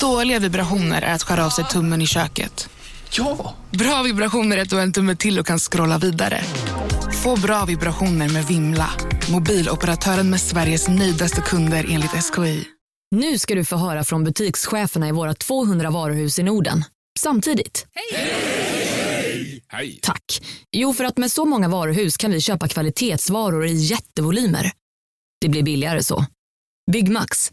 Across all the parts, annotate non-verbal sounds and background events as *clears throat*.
Dåliga vibrationer är att skära av sig tummen i köket. Ja! Bra vibrationer är att du har en tumme till och kan scrolla vidare. Få bra vibrationer med Vimla. Mobiloperatören med Sveriges nöjdaste kunder enligt SKI. Nu ska du få höra från butikscheferna i våra 200 varuhus i Norden. Samtidigt. Hej! Tack. Jo, för att med så många varuhus kan vi köpa kvalitetsvaror i jättevolymer. Det blir billigare så. Byggmax.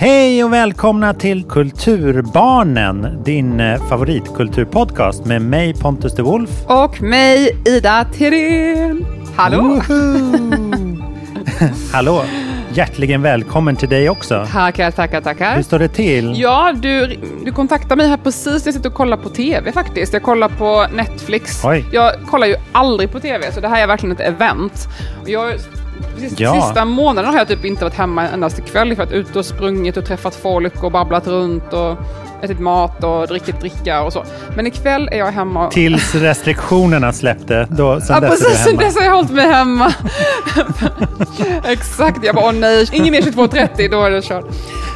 Hej och välkomna till Kulturbarnen, din eh, favoritkulturpodcast med mig Pontus de Wolf. Och mig, Ida Thirén. Hallå! *laughs* Hallå! Hjärtligen välkommen till dig också. Tackar, tackar, tackar. Hur står det till? Ja, du, du kontaktade mig här precis jag sitter och kollar på TV faktiskt. Jag kollar på Netflix. Oj. Jag kollar ju aldrig på TV, så det här är verkligen ett event. Jag, Ja. Sista månaden har jag typ inte varit hemma endast ikväll för att ut och sprungit och träffat folk och babblat runt och ätit mat och drickit dricka och så. Men ikväll är jag hemma. och- Tills restriktionerna släppte, då, sen Ja, dess precis. Sen dess har jag hållit mig hemma. *laughs* Exakt. Jag bara, åh nej, ingen mer 22.30, då är det kört.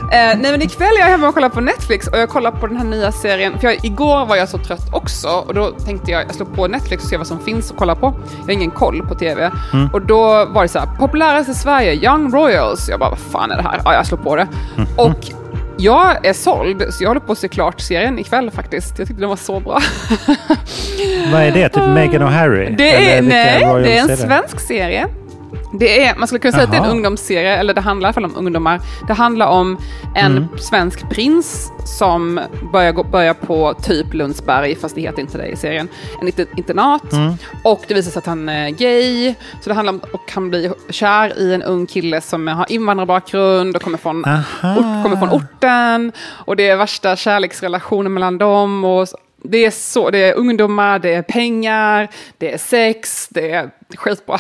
Eh, nej, men ikväll är jag hemma och kollar på Netflix och jag kollar på den här nya serien. För jag, igår var jag så trött också och då tänkte jag, jag slår på Netflix och ser vad som finns att kolla på. Jag har ingen koll på TV. Och då var det så här, populärast i Sverige, Young Royals. Jag bara, vad fan är det här? Ja, jag slår på det. Och jag är såld, så jag håller på att se klart serien ikväll faktiskt. Jag tyckte den var så bra. Vad är det? Typ Meghan och Harry? Det är, nej, det är en svensk serie. Det är, man skulle kunna säga att det är en ungdomsserie, eller det handlar i alla fall om ungdomar. Det handlar om en Mm. svensk prins som börjar, gå, börjar på typ Lundsberg, fast det heter inte det i serien, en liten internat. Mm. Och det visar sig att han är gay, så det handlar om, och han blir kär i en ung kille som har invandrarbakgrund och kommer från, Aha. ort, kommer från orten. Och det är värsta kärleksrelationen mellan dem. Och det är, så, det är ungdomar, det är pengar, det är sex, det är skitbra.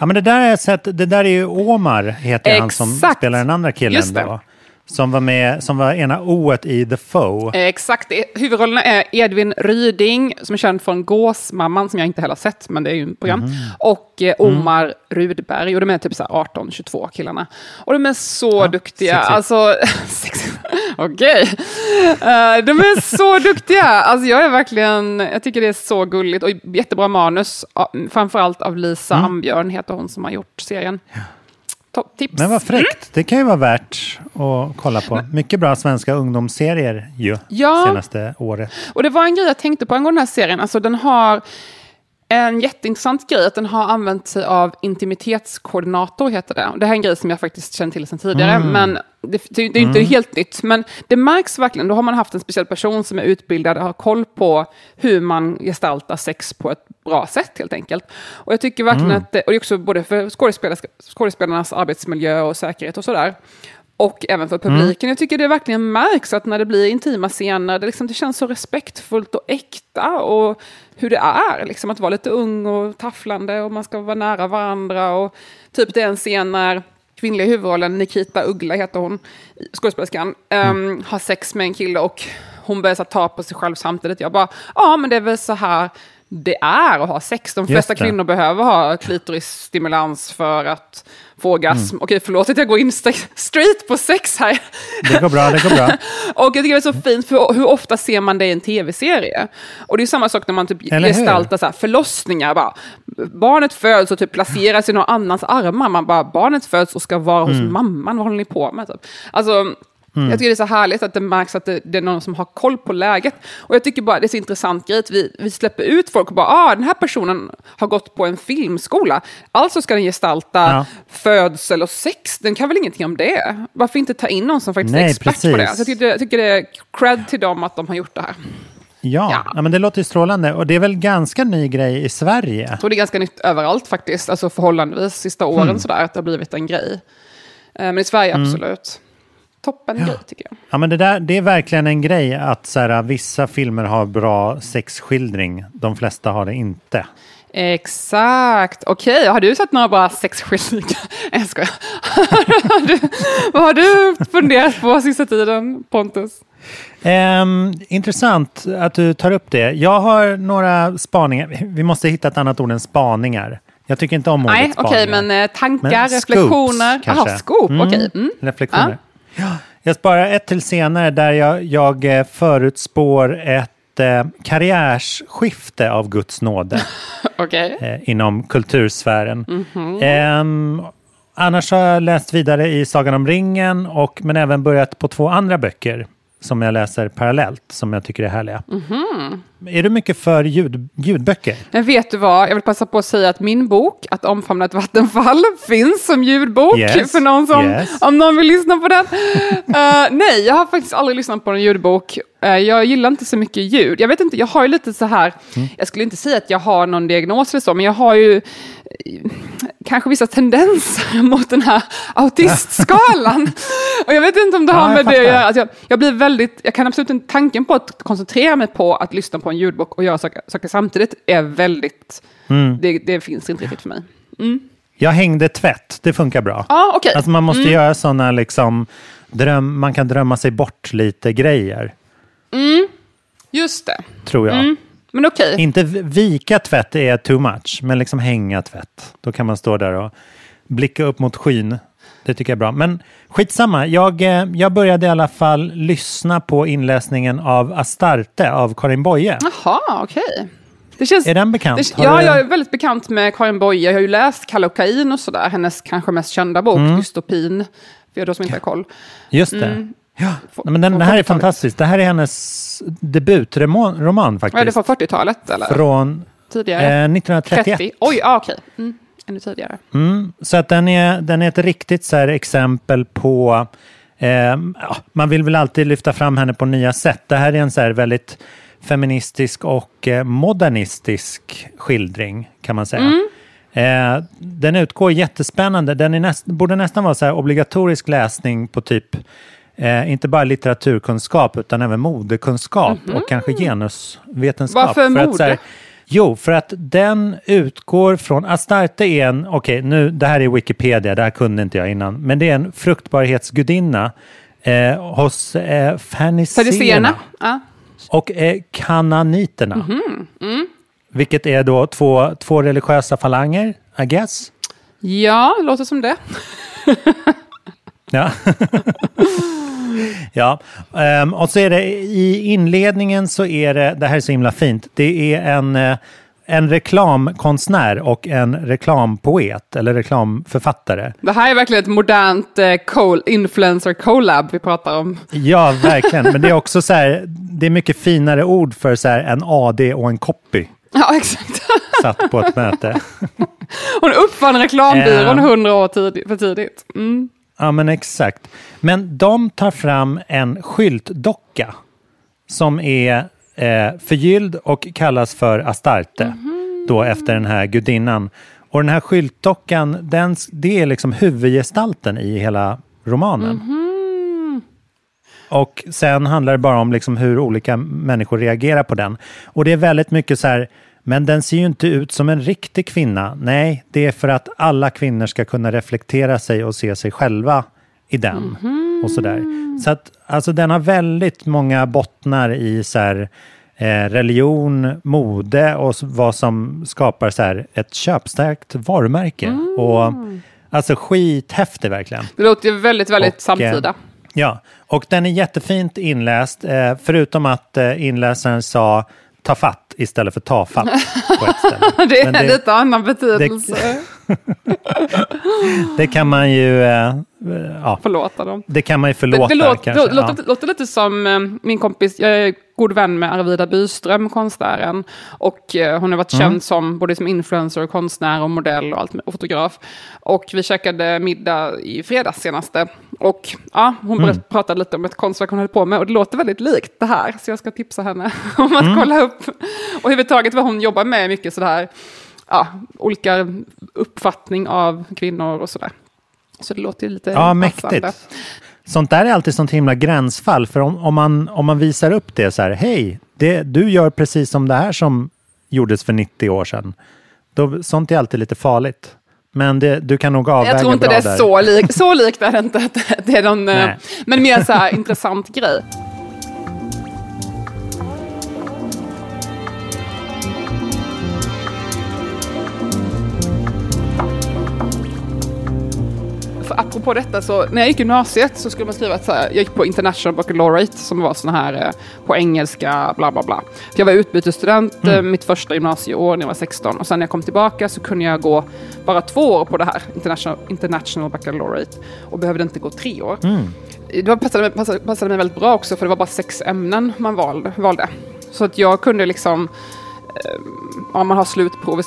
Ja, men det där har jag sett. Det där är ju Omar, heter han som Exakt. spelar den andra killen Just det. då. Som var med, som var ena oet i The Foe. Eh, Exakt, det- huvudrollerna är Edvin Ryding, som är känd från Gåsmamman, som jag inte heller har sett, men det är ju ett program. Mhm. Och eh, Mm. Omar Rudberg, och de är typ så här 18-22 killarna. Och de är så duktiga. sexigt. Alltså. *laughs* *laughs* Okej. Eh, de är så *laughs* duktiga. Alltså jag är verkligen, jag tycker det är så gulligt. Och jättebra manus, ja, framförallt av Lisa Mm. Ambjörn, heter hon som har gjort serien. Topp tips. Men vad fräckt. Det kan ju vara värt att kolla på. Mycket bra svenska ungdomsserier ju, Ja. senaste året. Och det var en grej jag tänkte på angående den här serien. Alltså den har en jätteintressant grej, att den har använt sig av intimitetskoordinator, heter det. Det här är en grej som jag faktiskt känner till sedan tidigare, men det, det, är inte helt nytt. Men det märks verkligen, då har man haft en speciell person som är utbildad och har koll på hur man gestaltar sex på ett bra sätt, helt enkelt. Och jag tycker verkligen att, det, och det är också både för skådespelarnas arbetsmiljö och säkerhet och sådär, och även för publiken. Jag tycker det verkligen märks att när det blir intima scener, det, liksom, det känns så respektfullt och äkta och hur det är, liksom, att vara lite ung och tafflande och man ska vara nära varandra. Och typ det är en scen när kvinnliga huvudrollen, Nikita Uggla heter hon, skådespelerskan, ehm, har sex med en kille och hon börjar ta på sig själv samtidigt. Jag bara, ja men det är väl så här det är att ha sex. De flesta kvinnor behöver ha klitorisstimulans för att få orgasm. Mm. Okej, förlåt att jag går in st- straight på sex här. Det går bra, det går bra. *laughs* Och jag tycker det är så fint, för hur ofta ser man det i en tv-serie? Och det är samma sak när man typ Eller gestaltar så här, förlossningar. Bara, barnet föds och typ placeras i någon annans armar. Man bara, barnet föds och ska vara hos Mm. mamman, vad håller ni på med? Typ. Alltså, Jag tycker det är så härligt att det märks att det, det är någon som har koll på läget. Och jag tycker bara det är så intressant grej att vi, vi släpper ut folk och bara, ah, den här personen har gått på en filmskola. Alltså ska den gestalta Ja. födsel och sex. Den kan väl ingenting om det? Varför inte ta in någon som faktiskt är Nej, expert på det? precis. Så jag tycker, jag tycker det är cred till dem att de har gjort det här. Ja, Ja. men det låter ju strålande. Och det är väl ganska ny grej i Sverige? Jag tror det är ganska nytt överallt faktiskt, alltså förhållandevis sista åren Mm. sådär, att det har blivit en grej. Eh, Men i Sverige absolut. Toppen grej tycker jag. Ja, men det, där, det är verkligen en grej att så här, vissa filmer har bra sexskildring. De flesta har det inte. Exakt. Okej, har du sett några bra sexskildringar? Nej, *laughs* jag skojar. Har du- Vad har du funderat på sista tiden, Pontus? Ehm, intressant att du tar upp det. Jag har några spaningar. Vi måste hitta ett annat ord än spaningar. Jag tycker inte om ordet Nej, spaningar. okej, men eh, tankar, Men scoops, reflektioner. kanske. Jaha, scoop, Mm, okej. Mm. Reflektioner. Ja. Jag sparar ett till senare där jag, jag eh, förutspår ett eh, karriärsskifte av Guds nåde *laughs* Okej. eh, inom kultursfären. Mhm. Ehm, annars har jag läst vidare i Sagan om ringen, och, men även börjat på två andra böcker som jag läser parallellt, som jag tycker är härliga. Mhm. Är du mycket för ljud, ljudböcker? Men vet du vad, jag vill passa på att säga att min bok, Att omfamna ett vattenfall, *laughs* finns som ljudbok Yes, för någon som, yes. om någon vill lyssna på den. *laughs* Eh, nej, jag har faktiskt aldrig lyssnat på en ljudbok. Eh, jag gillar inte så mycket ljud. Jag vet inte, jag har ju lite så här, Mm. jag skulle inte säga att jag har någon diagnos eller så, men jag har ju kanske vissa tendenser *laughs* mot den här autistskalan. Och jag vet inte om det Ja, har jag med det att göra. Alltså jag, jag blir väldigt, jag kan absolut inte, tanken på att koncentrera mig på att lyssna på en ljudbok och göra saker, saker samtidigt är väldigt, Mm. det, det finns inte riktigt för mig. Jag hängde tvätt, det funkar bra. Ja, okej. Alltså man måste göra sådana liksom, dröm, man kan drömma sig bort lite grejer, Just det. tror jag. Mm. Men okej. Inte v- vika tvätt är too much, men liksom hänga tvätt. Då kan man stå där och blicka upp mot skyn. Det tycker jag är bra. Men skitsamma, jag, eh, jag började i alla fall lyssna på inläsningen av Astarte av Karin Boye. Jaha, okej. Det känns... Är den bekant? Det, ja, jag är väldigt bekant med Karin Boye. Jag har ju läst Kalle och sådär. Hennes kanske mest kända bok, Mm. Dystopin. För er då som inte har koll. Just det. Mm. Ja, nej, men den, det här är 40-talet. fantastiskt. Det här är hennes debutroman roman Vad är det faktiskt. från 40-talet eller? Från Tidigare? eh, 1931. 30? Oj, ja, okej. Mm. Ännu tidigare. Mm, så att den är, den är ett riktigt så här exempel på... Eh, ja, man vill väl alltid lyfta fram henne på nya sätt. Det här är en så här väldigt feministisk och eh, modernistisk skildring kan man säga. Eh, den utgår jättespännande. Den är näst, borde nästan vara så här obligatorisk läsning på typ eh, inte bara litteraturkunskap utan även modekunskap och kanske genusvetenskap. Varför För att, mode? här, Jo, för att den utgår från... Astarte är en... Okej, nu, det här är Wikipedia, det här kunde inte jag innan. Men det är en fruktbarhetsgudinna eh, hos eh, Fariséerna? Ja. och eh, kananiterna. Vilket är då två, två religiösa falanger, I guess. ja, låter som det. *laughs* Ja. *laughs* ja. Ehm, och så är det i inledningen så är det, det här är så himla fint, det är en, eh, en reklamkonstnär och en reklampoet eller reklamförfattare. Det här är verkligen ett modernt eh, influencer collab vi pratar om. Ja, verkligen. Men det är också så här, det är mycket finare ord för så här, en AD och en copy Ja, exakt. *laughs* satt på ett möte. Hon uppfann reklambyrån Eh. hundra år tid- för tidigt. Mm. Ja, men exakt. Men de tar fram en skyltdocka som är eh, förgylld och kallas för Astarte, då efter den här gudinnan. Och den här skyltdockan, den, det är liksom huvudgestalten i hela romanen. Och sen handlar det bara om liksom hur olika människor reagerar på den. Och det är väldigt mycket så här, men den ser ju inte ut som en riktig kvinna. Nej, det är för att alla kvinnor ska kunna reflektera sig och se sig själva i den. Och så där. Så att alltså, den har väldigt många bottnar i så här, eh, religion, mode och vad som skapar så här, ett köpstarkt varumärke. Och, alltså skithäftig verkligen. Det låter ju väldigt, väldigt Och, samtida. eh, Ja, och den är jättefint inläst, eh, förutom att eh, inläsaren sa ta fatt istället för ta fatt på ett ställe. *laughs* det är Men lite annan betydelse. *laughs* det kan man ju, eh, ja, Förlåta dem. det kan man ju förlåta det, det låter, kanske. det låter, ja. låter lite som eh, min kompis, jag god vän med Arvida Byström, konstnären. Och eh, hon har varit Mm. känd som både som influencer, och konstnär och modell och, allt, och fotograf. Och vi käkade middag i fredags senaste. Och ja, hon Mm. pratade lite om ett konstverk hon höll på med. Och det låter väldigt likt det här. Så jag ska tipsa henne *laughs* om att Mm. kolla upp. Och överhuvudtaget vad hon jobbar med, är mycket sådär, ja, olika uppfattning av kvinnor och sådär. Så det låter ju lite Ja, passande. Sånt där är alltid sånt himla gränsfall, för om, om, man, om man visar upp det så här, hej, det, du gör precis som det här som gjordes för 90 år sedan. Då, sånt är alltid lite farligt. Men det, du kan nog avväga Jag tror inte bra det är där. så likt. Så likt är det inte. Det är någon, eh, men mer så här intressant grej. Apropå detta, så när jag gick i gymnasiet så skulle man skriva att så här, jag gick på International Baccalaureate som var sån här eh, på engelska, bla bla bla. För jag var utbytesstudent eh, mitt första gymnasieår när jag var 16 och sen när jag kom tillbaka så kunde jag gå bara två år på det här, International, International Baccalaureate och behövde inte gå tre år. Det var, passade, passade, passade mig väldigt bra också för det var bara sex ämnen man valde. valde. Så att jag kunde liksom ja, man har slutprov i,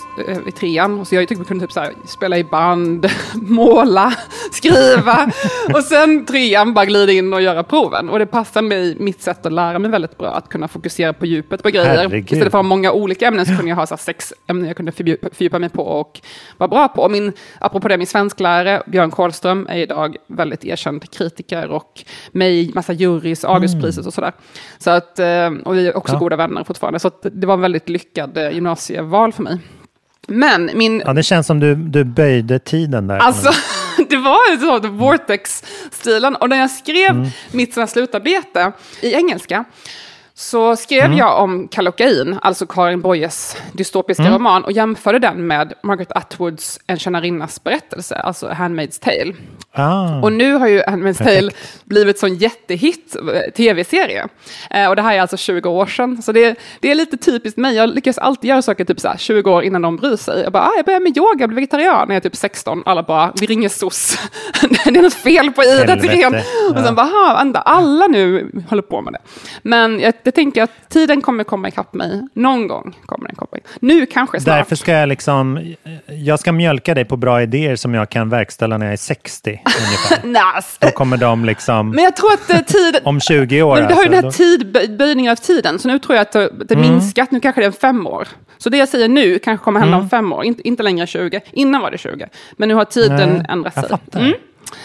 i trean. Och så jag tyckte man kunde typ så här, spela i band, *laughs* måla, *laughs* skriva. och sen trean bara glida in och göra proven. Och det passar mig, mitt sätt att lära mig väldigt bra. Att kunna fokusera på djupet på grejer. Herregud. Istället för att ha många olika ämnen så kunde jag ha så sex ämnen jag kunde fördjupa, fördjupa mig på och vara bra på. Och min, apropå det, min svensklärare Björn Karlström är idag väldigt erkänd kritiker och i massa jurys, Augustpriset och sådär. Så att, eh, och vi är också Ja. goda vänner fortfarande. Så det var en väldigt lyckad eh, gymnasieval för mig. Men min... Ja, det känns som du, du böjde tiden där. Alltså, *laughs* *laughs* det var ju så, the vortex-stilen. Och när jag skrev Mm. mitt slutarbete i engelska, så skrev Mm. jag om Kallocain, alltså Karin Boyes dystopiska Mm. roman, och jämförde den med Margaret Atwoods En tjänarinnas berättelse, alltså Handmaid's Tale. ah, Och nu har ju Handmaid's Tale blivit sån jättehit eh, tv-serie. Eh, och det här är alltså 20 år sedan. Så det, det är lite typiskt mig. Jag lyckas alltid göra saker typ så här 20 år innan de bryr sig. Jag bara, ah, jag börjar med yoga, blir vegetarian när jag är typ 16. Alla bara, vi ringer SOS. *laughs* det är något fel på Ida Helvete. Thirén. Och Ja. sen bara, "Ha, vänta, alla nu håller på med det. Men jag, jag tänker att tiden kommer komma ikapp mig. Någon gång kommer den komma ikapp. Nu kanske snart. Därför ska jag liksom, jag ska mjölka dig på bra idéer som jag kan verkställa när jag är 60 *laughs* ungefär. Nas. Då kommer de liksom, Men jag tror att eh, tiden... *laughs* om 20 år Men det har ju alltså, den här då- tidböjningen av tiden, så nu tror jag att det Mm. minskat, nu kanske det är fem år. Så det jag säger nu kanske kommer hända Mm. om fem år, inte, inte längre 20. Innan var det 20, men nu har tiden Nej, ändrat jag sig. fattar.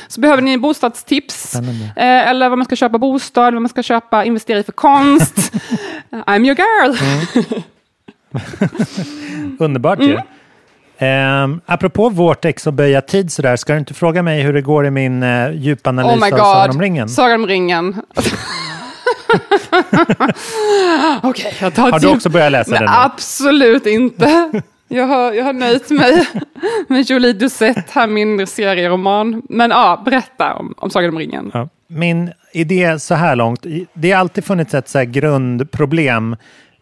Så behöver ni bostadstips, eh, eller vad man ska köpa bostad, vad man ska köpa, investera i för konst. *laughs* I'm your girl. Mm. *laughs* Underbart ju. Um, apropå Vortex och böja tid sådär, ska du inte fråga mig hur det går i min uh, djupanalys Oh my av Sagan om ringen? Sagan om ringen. *laughs* Okej, jag tar Har du också börjat läsa Nej, den nu? Absolut inte. Jag har, jag har nöjt mig *laughs* med Julie Doucet, här min serieroman. Men ja, berätta om, om Sagan om ringen. Ja. Min idé så här långt, det har alltid funnits ett så grundproblem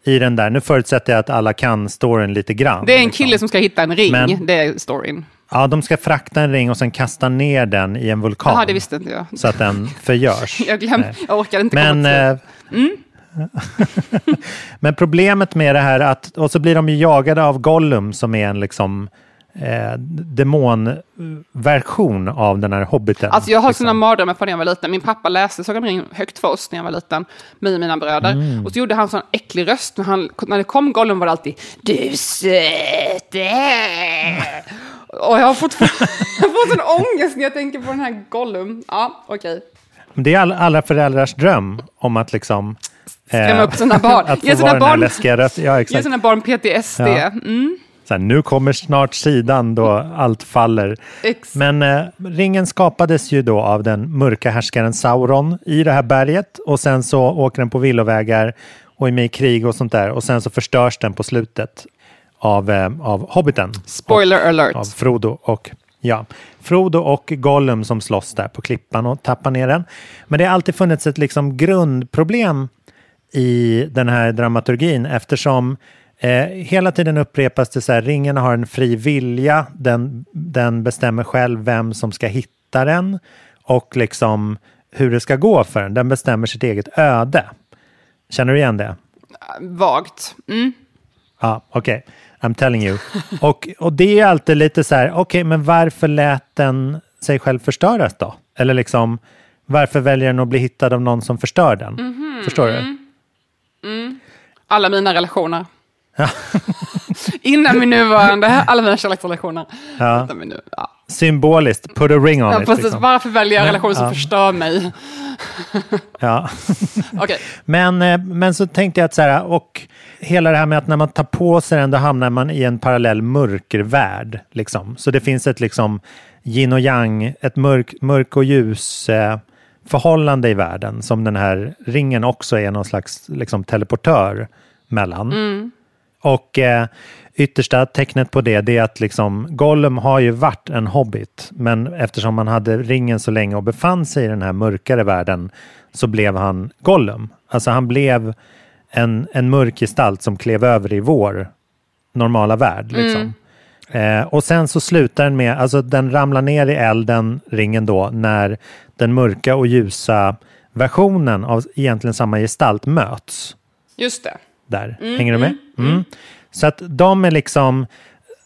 i den där. Nu förutsätter jag att alla kan storyn lite grann. Det är en liksom. kille som ska hitta en ring, Men- det är storyn. Ja, de ska frakta en ring och sen kasta ner den i en vulkan. Jaha, det visste inte jag. Så att den förgörs. *laughs* Jag Nej. jag orkade inte Men, komma till. eh, *laughs* men problemet med det här är att, och så blir de ju jagade av Gollum som är en liksom eh, demonversion av den här hobbiten. Alltså jag har liksom. såna mardrömmar från när jag var liten. Min pappa läste Sagan om ringen högt för oss när jag var liten. Och mina bröder. Mm. Och så gjorde han sån äcklig röst. När, han, när det kom Gollum var det alltid Du söte. *laughs* Och jag har fortfarande *laughs* får sån ångest när jag tänker på den här Gollum. Ja, okej. Det är all, alla föräldrars dröm om att liksom... Skrämma eh, upp sina barn. *laughs* att få Ge sina den här barn-. Ja, Ge exakt. sina barn PTSD. Ja. Mm, Så här, nu kommer snart sidan då allt faller. ex. Men eh, ringen skapades ju då av den mörka härskaren Sauron i det här berget och sen så åker den på villovägar och är med i krig och sånt där och sen så förstörs den på slutet av, eh, av Hobbiten. Spoiler alert. Av Frodo och Ja, Frodo och Gollum som slåss där på klippan och tappar ner den. Men det har alltid funnits ett liksom grundproblem i den här dramaturgin eftersom eh, hela tiden upprepas det så här, ringen har en fri vilja, den, den bestämmer själv vem som ska hitta den och liksom hur det ska gå för den. Den bestämmer sitt eget öde. Känner du igen det? Vagt. Mm. Ja, okej. I'm telling you. Och, och det är alltid lite så här, okej, men varför lät den sig själv förstöras då? Eller liksom, varför väljer den att bli hittad av någon som förstör den? Mhm. Förstår du? Alla mina relationer. *laughs* Innan min nuvarande, alla mina kärleksrelationer. Ja. Min nu, ja. Symboliskt, put a ring on Ja, it. precis. Liksom. Varför väljer jag en Men, relation som ja. förstör mig? Ja. *laughs* Okej. Men, eh, men så tänkte jag att så här, och hela det här med att när man tar på sig den, då hamnar man i en parallell mörkervärld. Liksom. Så det finns ett liksom yin och yang, ett mörk, mörk och ljus eh, förhållande i världen som den här ringen också är någon slags liksom, teleportör mellan. Och eh, yttersta tecknet på det, det är att liksom, Gollum har ju varit en hobbit, men eftersom han hade ringen så länge och befann sig i den här mörkare världen så blev han Gollum. Alltså han blev en, en mörk gestalt som klev över i vår normala värld. Liksom. Eh, och sen så slutar den med, alltså den ramlar ner i elden, ringen då, när den mörka och ljusa versionen av egentligen samma gestalt möts Just det. där. Hänger du med? Mm. Så att de är liksom,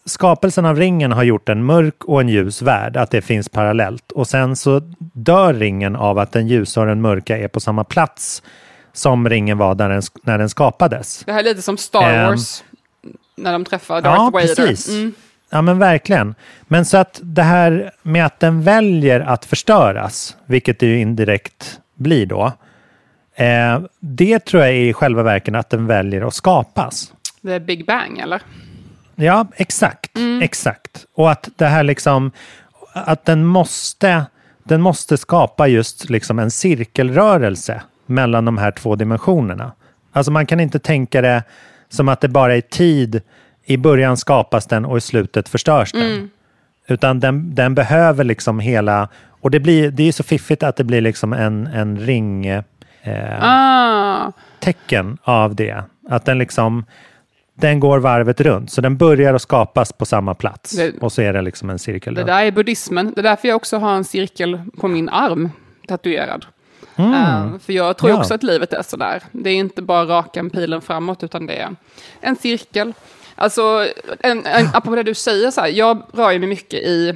skapelsen av ringen har gjort en mörk och en ljus värld, att det finns parallellt. Och sen så dör ringen av att den ljusa och den mörka är på samma plats som ringen var när den, när den skapades. Det här är lite som Star Ehm. Wars. När de träffar Darth Ja, Vader. precis. Mm. Ja, men verkligen. Men så att det här med att den väljer att förstöras, vilket det ju indirekt blir då, eh, det tror jag är i själva verket att den väljer att skapas. Är Big Bang, eller? Ja, exakt. Exakt. Och att det här liksom, att den måste, den måste skapa just liksom en cirkelrörelse mellan de här två dimensionerna. Alltså man kan inte tänka det som att det bara är tid, i början skapas den och i slutet förstörs den. Utan den, den behöver liksom hela, och det, blir, det är så fiffigt att det blir liksom en, en ring, eh, Ah, tecken av det. Att den liksom, den går varvet runt. Så den börjar att skapas på samma plats. Det- och så är det liksom en cirkel. det där är buddhismen. Det är därför jag också har en cirkel på min arm tatuerad. Eh, för jag tror Mm. Ja. också att livet är sådär. Det är inte bara raka pilen framåt, utan det är en cirkel. Alltså, en, en, apropå det du säger, så här, jag rör mig mycket i...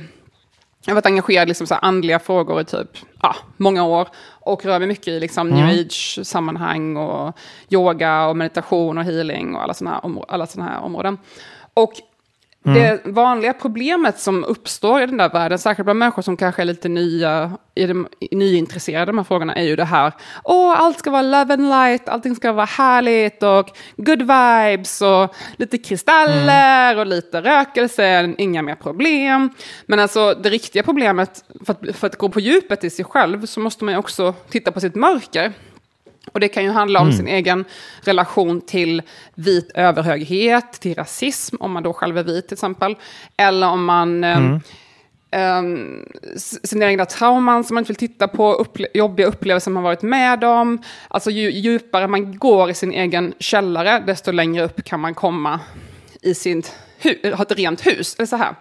Jag har varit engagerad i liksom så andliga frågor i typ ja, många år. Och rör mig mycket i liksom new age-sammanhang och yoga och meditation och healing och alla sådana här, områ- alla såna här områden. Och Mm. det vanliga problemet som uppstår i den där världen, särskilt bland människor som kanske är lite nya, i de, nyintresserade av de här frågorna, är ju det här, åh, allt ska vara love and light, allting ska vara härligt och good vibes och lite kristaller och lite rökelse, inga mer problem. Men alltså det riktiga problemet, för att, för att gå på djupet i sig själv, så måste man ju också titta på sitt mörker. Och det kan ju handla om sin egen relation till vit överhöghet, till rasism, om man då själv är vit till exempel. Eller om man... ehm, ehm, s- sina egna trauman som man inte vill titta på, upple jobbiga upplevelser man varit med om. Alltså ju djupare man går i sin egen källare, desto längre upp kan man komma i sin hu- ha ett rent hus. Eller så här.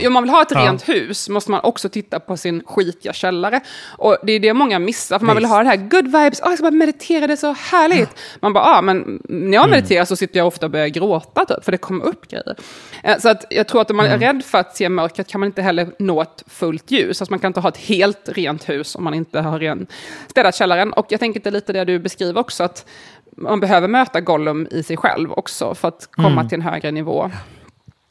Ju, om man vill ha ett Ja. rent hus måste man också titta på sin skitiga källare. Och det är det många missar, för man vill Visst. ha det här good vibes, oh, jag ska bara meditera, det är så härligt. Man bara, ah, men när jag mediterar så sitter jag ofta och börjar gråta, typ, för det kommer upp grejer. Eh, Så att jag tror att om man är rädd för att se mörkret kan man inte heller nå ett fullt ljus. Alltså man kan inte ha ett helt rent hus om man inte har ren, städat källaren. Och jag tänker att det är lite det du beskriver också, att man behöver möta Gollum i sig själv också för att komma till en högre nivå.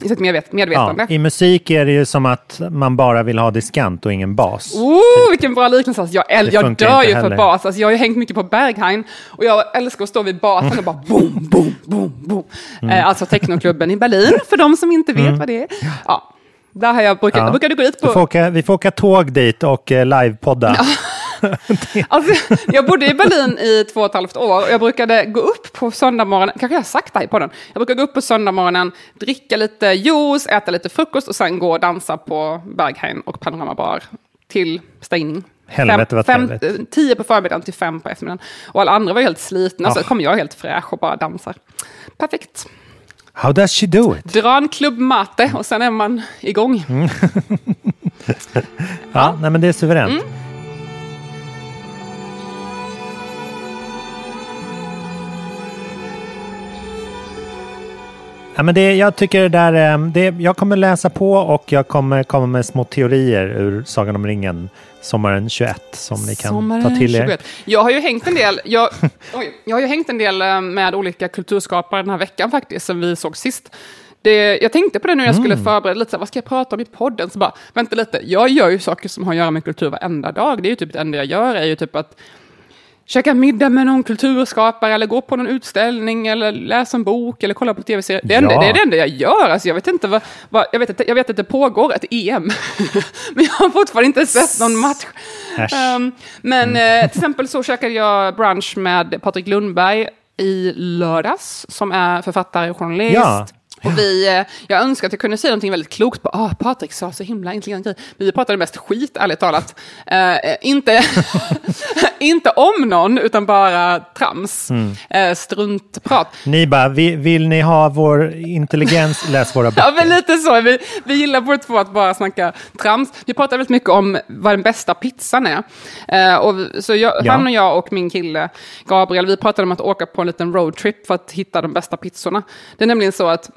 I sitt medvet- medvetande. Ja, I musik är det ju som att man bara vill ha diskant och ingen bas. Oh, vilken bra liknelse. Alltså, jag, äl- jag dör ju för bas. Alltså, jag har ju hängt mycket på Berghain och jag älskar att stå vid basen och bara *laughs* boom, boom, boom, boom. Mm. Eh, alltså technoklubben i Berlin, för de som inte vet vad det är. Ja. Där har jag brukat, Ja. brukade gå dit Vi får, på... åka, vi får åka tåg dit och eh, livepodda. *laughs* *laughs* Alltså, jag bodde i Berlin i två och ett halvt år och jag brukade gå upp på söndagmorgonen, kanske jag har sagt det här på den. Jag brukar gå upp på söndagmorgonen, dricka lite juice, äta lite frukost och sen gå och dansa på Berghain och Panoramabar till stängning. Helvete, vad fem, Tio på förmiddagen till fem på eftermiddagen. Och alla andra var helt slitna, så Ah. kommer jag helt fräsch och bara dansar. Perfekt. How does she do it? Dra en klubbmate och sen är man igång. Mm. *laughs* Ja, nej, men det är suveränt. Mm. Ja, men det, jag tycker det där, eh, det, jag kommer läsa på och jag kommer komma med små teorier ur Sagan om ringen sommaren 21 som ni kan Sommaren ta till er. 21. Jag har ju hängt en del, jag, *laughs* oj, jag har ju hängt en del eh, med olika kulturskapare den här veckan faktiskt, som vi såg sist. Det, jag tänkte på det nu jag skulle Mm. förbereda lite, så här, vad ska jag prata om i podden? Så bara, vänta lite, jag gör ju saker som har att göra med kultur varenda dag. Det är ju typ det enda jag gör, är ju typ att käka middag med någon kulturskapare, eller gå på någon utställning, eller läsa en bok, eller kolla på tv-serier. Det, Ja. det är det enda jag gör. Alltså, jag, vet inte vad, vad, jag, vet att, jag vet att det pågår ett EM, *laughs* men jag har fortfarande inte sett någon match. Ehm, men eh, till exempel så käkade jag brunch med Patrik Lundberg i lördags, som är författare och journalist. Ja. Och vi, eh, jag önskar att jag kunde säga någonting väldigt klokt på, ah, Patrik sa så himla intelligent grej. Vi pratade mest skit, ärligt talat. Eh, eh, inte, *laughs* inte om någon, utan bara trams. Mm. Eh, struntprat. Ni bara, vi, vill ni ha vår intelligens, läs våra *laughs* Ja, men böcker. lite så. Vi, vi gillar båda två att bara snacka trams. Vi pratar väldigt mycket om vad den bästa pizzan är. Eh, och så jag, Ja. Han och jag och min kille Gabriel, vi pratade om att åka på en liten roadtrip för att hitta de bästa pizzorna. Det är nämligen så att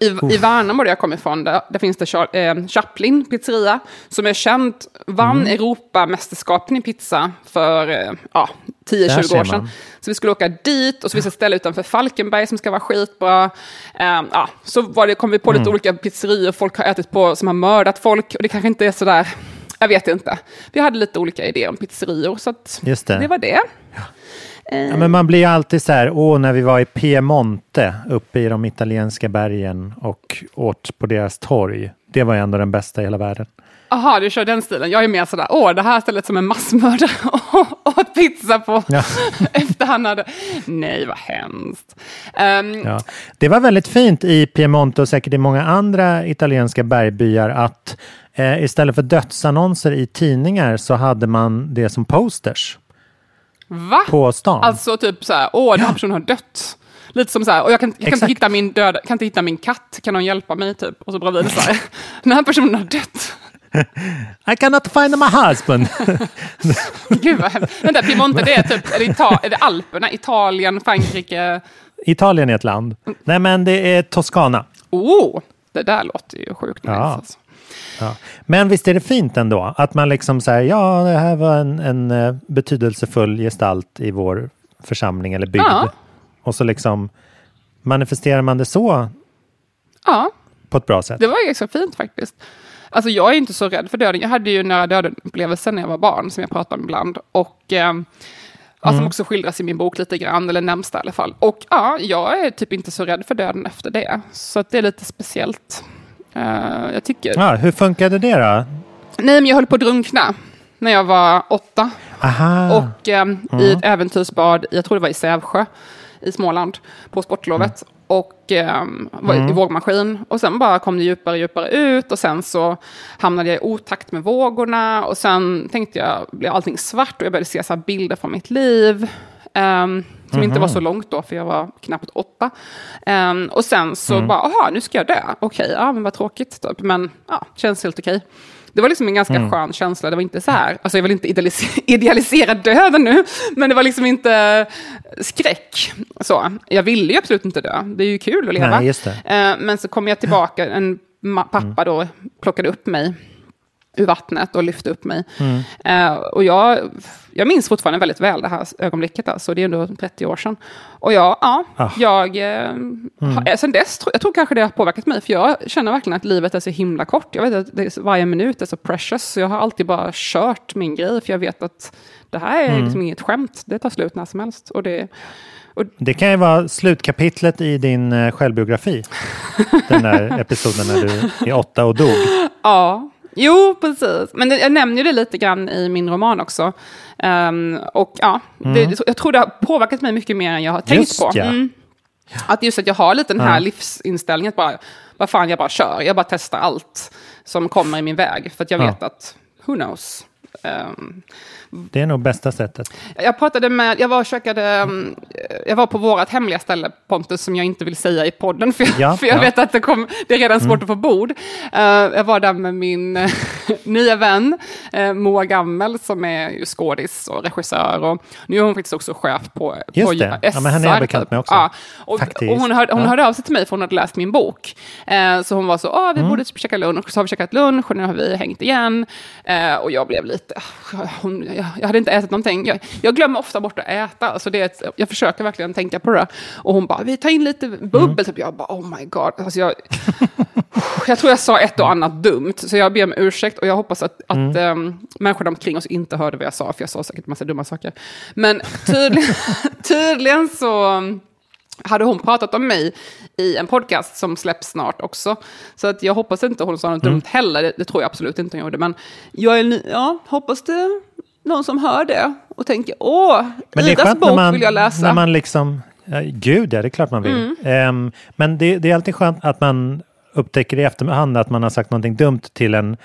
i, I Värnamo, där jag kommer ifrån, där, där finns det eh, Chaplin pizzeria, som är känd, vann Mm. Europamästerskapen i pizza för eh, ja, Där 10-20 ser år sedan. Så vi skulle åka dit och så finns ett ställe utanför Falkenberg som ska vara skitbra. Um, ja, så var det, kom vi på Mm. lite olika pizzerior folk har ätit på som har mördat folk och det kanske inte är sådär, jag vet inte. Vi hade lite olika idéer om pizzerior så det. det var det. Ja, men man blir alltid så här, åh, när vi var i Piemonte uppe i de italienska bergen och åt på deras torg. Det var ju ändå den bästa i hela världen. Jaha, du kör den stilen. Jag är mer sådär, åh, det här stället som en massmördare *laughs* åt pizza på Ja. *laughs* efter han hade... Nej, vad hemskt. Ehm, Ja. Det var väldigt fint i Piemonte och säkert i många andra italienska bergbyar att eh, istället för dödsannonser i tidningar så hade man det som posters Va? på stan. Alltså typ så här, åh, den här personen har dött. Lite som så här, och jag kan, jag kan, inte hitta min döda, kan inte hitta min katt, kan någon hjälpa mig typ? Och så bredvid så här, *laughs* den här personen har dött. *laughs* I cannot find my husband. *laughs* Gud vad hemskt. Vänta, Piemonte, det är typ, är det, Ita- är det Alperna, Italien, Frankrike? Italien är ett land. Nej, men det är Toscana. Oh, det där låter ju sjukt nice. Ja. Alltså. Ja. Men visst är det fint ändå att man liksom säger ja, det här var en, en eh, betydelsefull gestalt i vår församling eller bygd. Ja. Och så liksom manifesterar man det så Ja, på ett bra sätt. det var ganska fint faktiskt. Alltså jag är inte så rädd för döden. Jag hade ju nära döden-upplevelsen när jag var barn, som jag pratar om ibland. Och eh, Mm. som också skildras i min bok lite grann, eller närmsta i alla fall. Och ja, jag är typ inte så rädd för döden efter det. Så att det är lite speciellt. Eh, jag tycker... Ja, hur funkade det då? Nej, men jag höll på att drunkna när jag var åtta. Aha, Och eh, i ett äventyrsbad, jag tror det var i Sävsjö i Småland, på sportlovet. Och eh, var i vågmaskin. Och sen bara kom det djupare och djupare ut. Och sen så hamnade jag i otakt med vågorna. Och sen tänkte jag, blev allting svart och jag började se så bilder från mitt liv. ehm, som inte var så långt då, för jag var knappt åtta. Ehm, och sen så bara, aha, nu ska jag dö. Okej, ja men vad tråkigt. Typ. Men ja, känns helt okej. Det var liksom en ganska skön känsla. Det var inte så här, alltså jag vill inte idealisera, *laughs* idealisera döden nu, men det var liksom inte skräck. Så. Jag ville ju absolut inte dö. Det är ju kul att leva. Nej, just det. Eh, Men så kom jag tillbaka, en pappa då plockade upp mig ur vattnet och lyfte upp mig. Mm. Eh, och jag, jag minns fortfarande väldigt väl det här ögonblicket, alltså. det är ändå 30 år sedan. Och jag, ja, Ah. jag, eh, har, sen dess, jag tror kanske det har påverkat mig, för jag känner verkligen att livet är så himla kort. Jag vet att det varje minut är så precious, så jag har alltid bara kört min grej, för jag vet att det här är Mm. liksom inget skämt, det tar slut när som helst. Och det, det kan ju vara slutkapitlet i din eh, självbiografi. Den där *laughs* episoden när du är åtta och dog. Ja, jo precis. Men det, jag nämner ju det lite grann i min roman också. Ehm, och ja, det, jag tror det har påverkat mig mycket mer än jag har tänkt Just på. ja. Mm. Att just att jag har lite den här Ja. livsinställningen, att bara, vad fan, jag bara kör. Jag bara testar allt som kommer i min väg. För att jag Ja. vet att, who knows. Ehm, Det är nog bästa sättet. jag pratade med, jag var, och käkade, um, jag var på vårt hemliga ställe, Pontus, som jag inte vill säga i podden, för, jag- Ja, för jag ja. vet att det, kom, det är redan svårt att få bord. Eh, jag var där med min, *laughs* nya vän, eh, Moa Gammel, som är ju skådis och regissör. Och nu är hon faktiskt också chef på, Just på det. Ja, men henne är jag bekant med också. Ja, och, och hon, hörde, hon Ja. hörde av sig till mig för hon hade läst min bok. Eh, så hon var så, ah, vi Mm. borde käka lunch. Så har vi käkat lunch och nu har vi hängt igen. Och jag blev lite, ah, hon, jag, jag hade inte ätit någonting. Jag, jag glömmer ofta bort att äta. Alltså det är ett, jag försöker verkligen tänka på det. Och hon bara, vi tar in lite bubbel. Mm. Typ. Jag bara, oh my god. Alltså jag, *laughs* jag tror jag sa ett och annat dumt, så jag ber om ursäkt och jag hoppas att, att Mm. ehm, människorna omkring oss inte hörde vad jag sa, för jag sa säkert massa dumma saker. Men tydligen, *laughs* tydligen så hade hon pratat om mig i en podcast som släpps snart också. Så att jag hoppas inte hon sa något Mm. dumt heller, det, det tror jag absolut inte hon gjorde. Men jag är, ny- ja, hoppas det någon som hör det och tänker, åh, Men det är Idas bok man, vill jag läsa. Mm. när man liksom... Ja, gud, ja, det är klart man vill. Ehm, men det, det är alltid skönt att man upptäcker i efterhand att man har sagt någonting dumt till en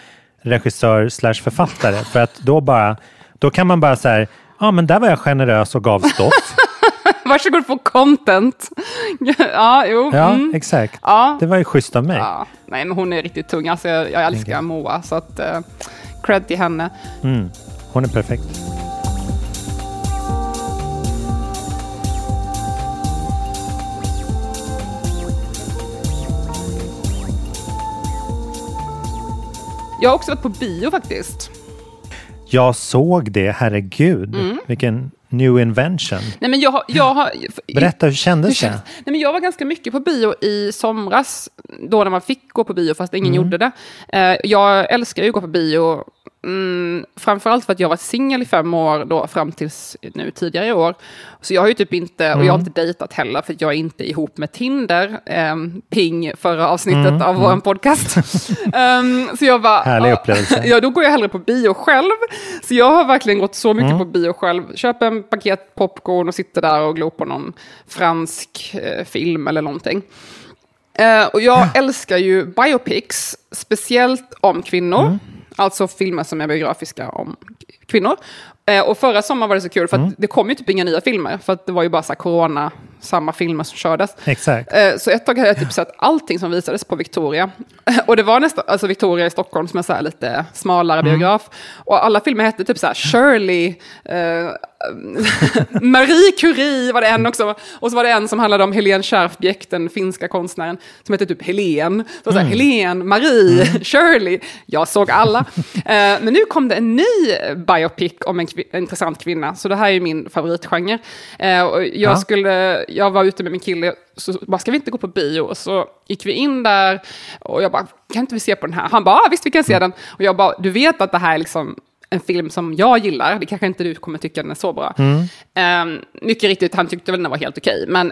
regissör slash författare. För att då bara... Då kan man bara säga, ja men där var jag generös och gav stoff. *laughs* Varsågod för content. *laughs* ja, jo. Ja, mm. exakt. Ja. Det var ju schysst av mig. Ja, nej, men hon är riktigt tung. Alltså, jag, jag älskar Moa, så att, eh, cred till henne. Mm. Hon är perfekt. Jag har också varit på bio faktiskt. Jag såg det, herregud. Mm. Vilken new invention. Nej, men jag, har- jag har... Berätta, hur Hur kändes det? känns- Nej, men jag var ganska mycket på bio i somras, då när man fick gå på bio fast ingen gjorde det. Eh, jag älskar ju att gå på bio, mm, framförallt för att jag var singel i fem år då, fram tills nu tidigare i år. Så jag har ju typ inte, och jag har inte dejtat heller, för jag är inte ihop med Tinder. Um, ping förra avsnittet av vår podcast. *laughs* Ehm, så jag bara, Härlig upplevelse. *laughs* Ja, då går jag hellre på bio själv. Så jag har verkligen gått så mycket på bio själv. Köper en paket popcorn och sitter där och glor på någon fransk eh, film eller någonting. Eh, och jag älskar ju biopics, speciellt om kvinnor. Alltså filmer som är biografiska om kvinnor. Eh, och förra sommaren var det så kul, för att det kom ju typ inga nya filmer. För det var ju bara så corona, samma filmer som kördes. Exakt. Eh, Så ett tag hade jag typ sett allting som visades på Victoria. *laughs* Och det var nästan, alltså Victoria i Stockholm som är så lite smalare biograf. Och alla filmer hette typ så här Shirley, eh, *laughs* Marie Curie var det en också. Och så var det en som handlade om Helene Kärfbäck, den finska konstnären, som hette typ Helen. Så, så här, Helen, Marie, *laughs* Shirley. Jag såg alla. Eh, men nu kom det en ny biopic om en en intressant kvinna. Så det här är min favoritgenre. Eh, och jag, Ja. skulle, jag var ute med min kille, så bara, ska vi inte gå på bio? Och så gick vi in där och jag bara, kan inte vi se på den här? Han bara, ah, visst vi kan se den. Och jag bara, du vet att det här är liksom en film som jag gillar, det kanske inte du kommer tycka den är så bra. Um, mycket riktigt, han tyckte väl den var helt okej, men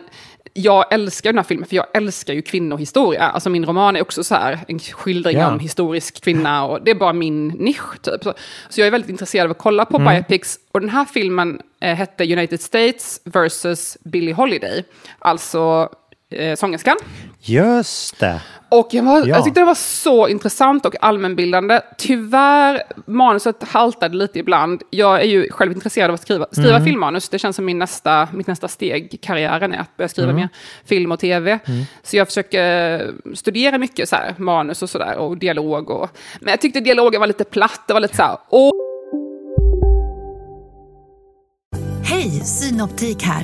jag älskar den här filmen, för jag älskar ju kvinnohistoria. Alltså min roman är också så här, en skildring Ja. om historisk kvinna, och det är bara min nisch typ. Så, så jag är väldigt intresserad av att kolla på biopics, och den här filmen eh, hette United States versus Billie Holiday, alltså eh, sångerskan. Just det. Och jag, var, Ja. jag tyckte det var så intressant och allmänbildande. Tyvärr, manuset haltade lite ibland. Jag är ju själv intresserad av att skriva, skriva Mm. filmmanus. Det känns som min nästa, mitt nästa steg i karriären är att börja skriva Mm. mer film och tv. Så jag försöker studera mycket så här, manus och sådär och dialog. Och, men jag tyckte dialogen var lite platt. Det var lite så här, åh, Hej, Synoptik här.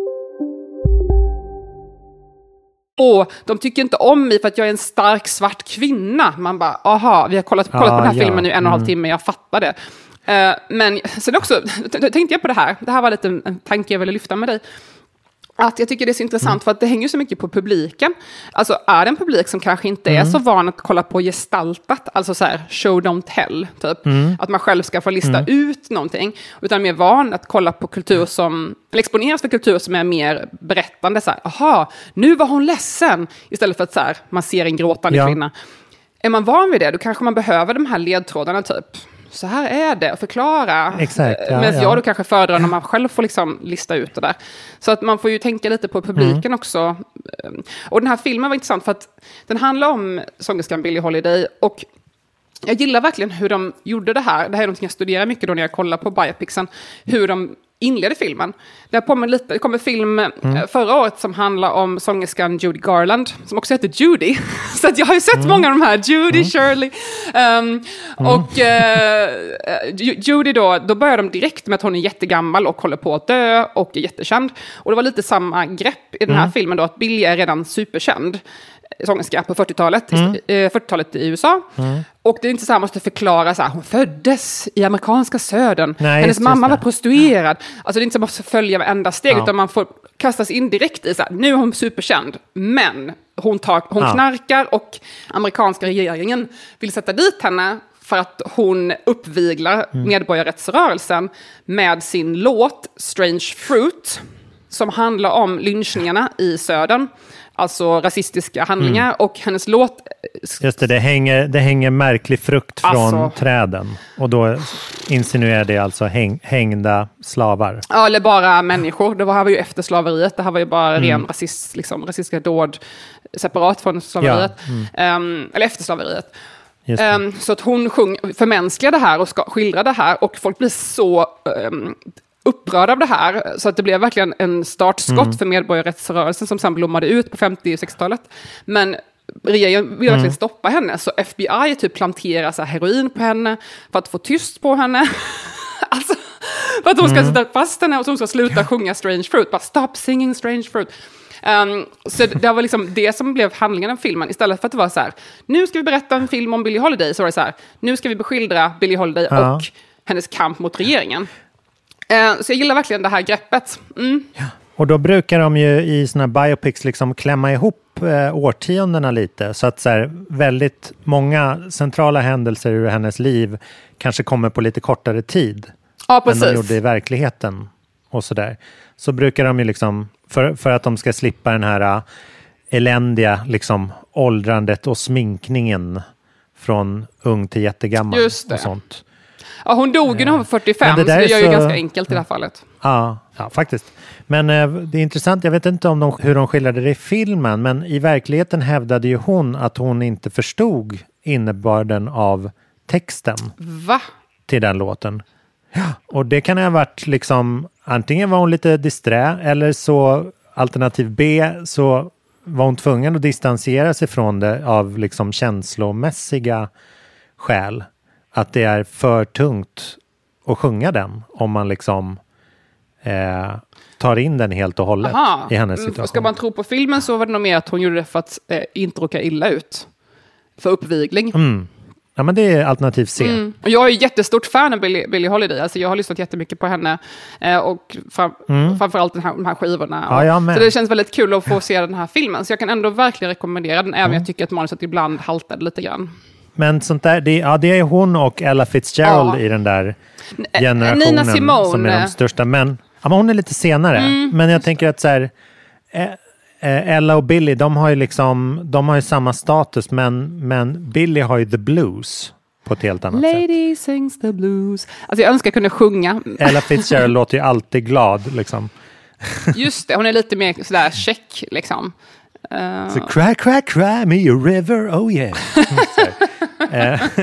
Och de tycker inte om mig för att jag är en stark svart kvinna. Man bara, aha, vi har kollat, kollat Ah, på den här ja. filmen nu en och en halv timme, jag fattar det. Eh, men sen också, tänkte jag på det här, det här var lite en en tanke jag ville lyfta med dig. Att jag tycker det är så intressant för att det hänger så mycket på publiken. Alltså är det en publik som kanske inte är så van att kolla på gestaltat, alltså så här show don't tell, typ. Att man själv ska få lista ut någonting. Utan mer van att kolla på kultur som, eller exponeras för kultur som är mer berättande. Så här, aha, nu var hon ledsen. Istället för att så här, man ser en gråtande Ja. kvinna. Är man van vid det, då kanske man behöver de här ledtrådarna typ. Så här är det, och förklara. Exakt, ja, Medan ja. jag då kanske föredrar när man själv får liksom lista ut det där. Så att man får ju tänka lite på publiken Mm. också. Och den här filmen var intressant för att den handlar om sångerskan Billie Holiday. Och jag gillar verkligen hur de gjorde det här. Det här är något jag studerar mycket då när jag kollar på biopicsen. Hur de inledde filmen. Det, här påminner lite, det kom en film eh, förra året som handlar om sångerskan Judy Garland, som också heter Judy. *laughs* Så att jag har ju sett många av de här, Judy, Shirley. Um, Och Ju- Judy då, då börjar de direkt med att hon är jättegammal och håller på att dö och är jättekänd. Och det var lite samma grepp i den här filmen då, att Billie är redan superkänd sångerska på 40-talet, Mm. i- eh, 40-talet i USA. Och det är inte så här, måste förklara så här, hon föddes i amerikanska södern, Nej, hennes mamma var prostituerad. Alltså det är inte så att man måste följa varenda steg, Ja. utan man får kastas in direkt i så här, nu är hon superkänd, men hon, tar, hon Ja. knarkar och amerikanska regeringen vill sätta dit henne för att hon uppviglar Mm. medborgarrättsrörelsen med sin låt Strange Fruit, som handlar om lynchningarna i södern, alltså rasistiska handlingar, Mm. och hennes låt Just det, det hänger, det hänger märklig frukt från Alltså. träden. Och då insinuerar det alltså häng, hängda slavar. Ja, eller bara människor. Det var, här var ju efter slaveriet. Det här var ju bara Mm. ren rasist, liksom, rasistiska dåd separat från slaveriet. Ehm, eller efter slaveriet. mm. Ehm, så att hon sjung, förmänskligar det här och ska, skildrar det här. Och folk blir så um, upprörda av det här. Så att det blev verkligen en startskott Mm. för medborgarrättsrörelsen som sen blommade ut på 50 och 60-talet. Men regeringen vill verkligen Mm. stoppa henne. Så FBI typ planterar så heroin på henne för att få tyst på henne. *laughs* alltså, för att hon ska Mm. sätta fast henne och så hon ska sluta sjunga Strange Fruit. Bara stop singing Strange Fruit. Um, så det det var liksom det som blev handlingen av filmen. Istället för att det var så här, nu ska vi berätta en film om Billie Holiday, så var det så här, nu ska vi beskildra Billie Holiday Ja. och hennes kamp mot regeringen. Eh, så jag gillar verkligen det här greppet. Mm. Och då brukar de ju i såna biopics liksom klämma ihop eh, årtiondena lite. Så att så här, väldigt många centrala händelser ur hennes liv kanske kommer på lite kortare tid Ja, än de precis. gjorde i verkligheten. Och så, där. så brukar de ju liksom, för, för att de ska slippa den här äh, eländiga liksom, åldrandet och sminkningen från ung till jättegammal Just det. och sånt. Ja, hon dog ju när hon var 45, Men det så det är ju så- ganska enkelt i det här fallet. Ja, ja faktiskt. Men eh, det är intressant, jag vet inte om de, hur de skildrade det i filmen, men i verkligheten hävdade ju hon att hon inte förstod innebörden av texten Va? till den låten. Ja, och det kan ha varit liksom, antingen var hon lite disträ eller så alternativ B så var hon tvungen att distansera sig från det av liksom känslomässiga skäl. Att det är för tungt att sjunga den om man liksom eh, tar in den helt och hållet Aha. i hennes Mm, situation. Ska man tro på filmen så var det nog mer att hon gjorde det för att eh, inte råka illa ut. För uppvigling. Mm. Ja, men det är alternativ C. Mm. Och jag är jättestort fan av Billie, Billie Holiday. Alltså jag har lyssnat jättemycket på henne. Eh, och fram, framförallt den här, de här skivorna. Mm. Ja, så det känns väldigt kul att få se den här filmen. Så jag kan ändå verkligen rekommendera den, även om jag tycker att manuset ibland haltade lite grann. Men sånt där, det, ja, det är hon och Ella Fitzgerald Ja. i den där generationen som är de största. Men, ja, men hon är lite senare. Mm. Men jag tänker att så här, eh, eh, Ella och Billy, de har ju liksom, de har ju samma status, men, men Billy har ju the blues på ett helt annat sätt. Lady sings the blues. Alltså jag önskar jag kunde sjunga. Ella Fitzgerald låter ju alltid glad liksom. Just det, hon är lite mer sådär check liksom. Eh, Så cry, cry, cry me a river, oh yeah. *laughs* Eh, *laughs*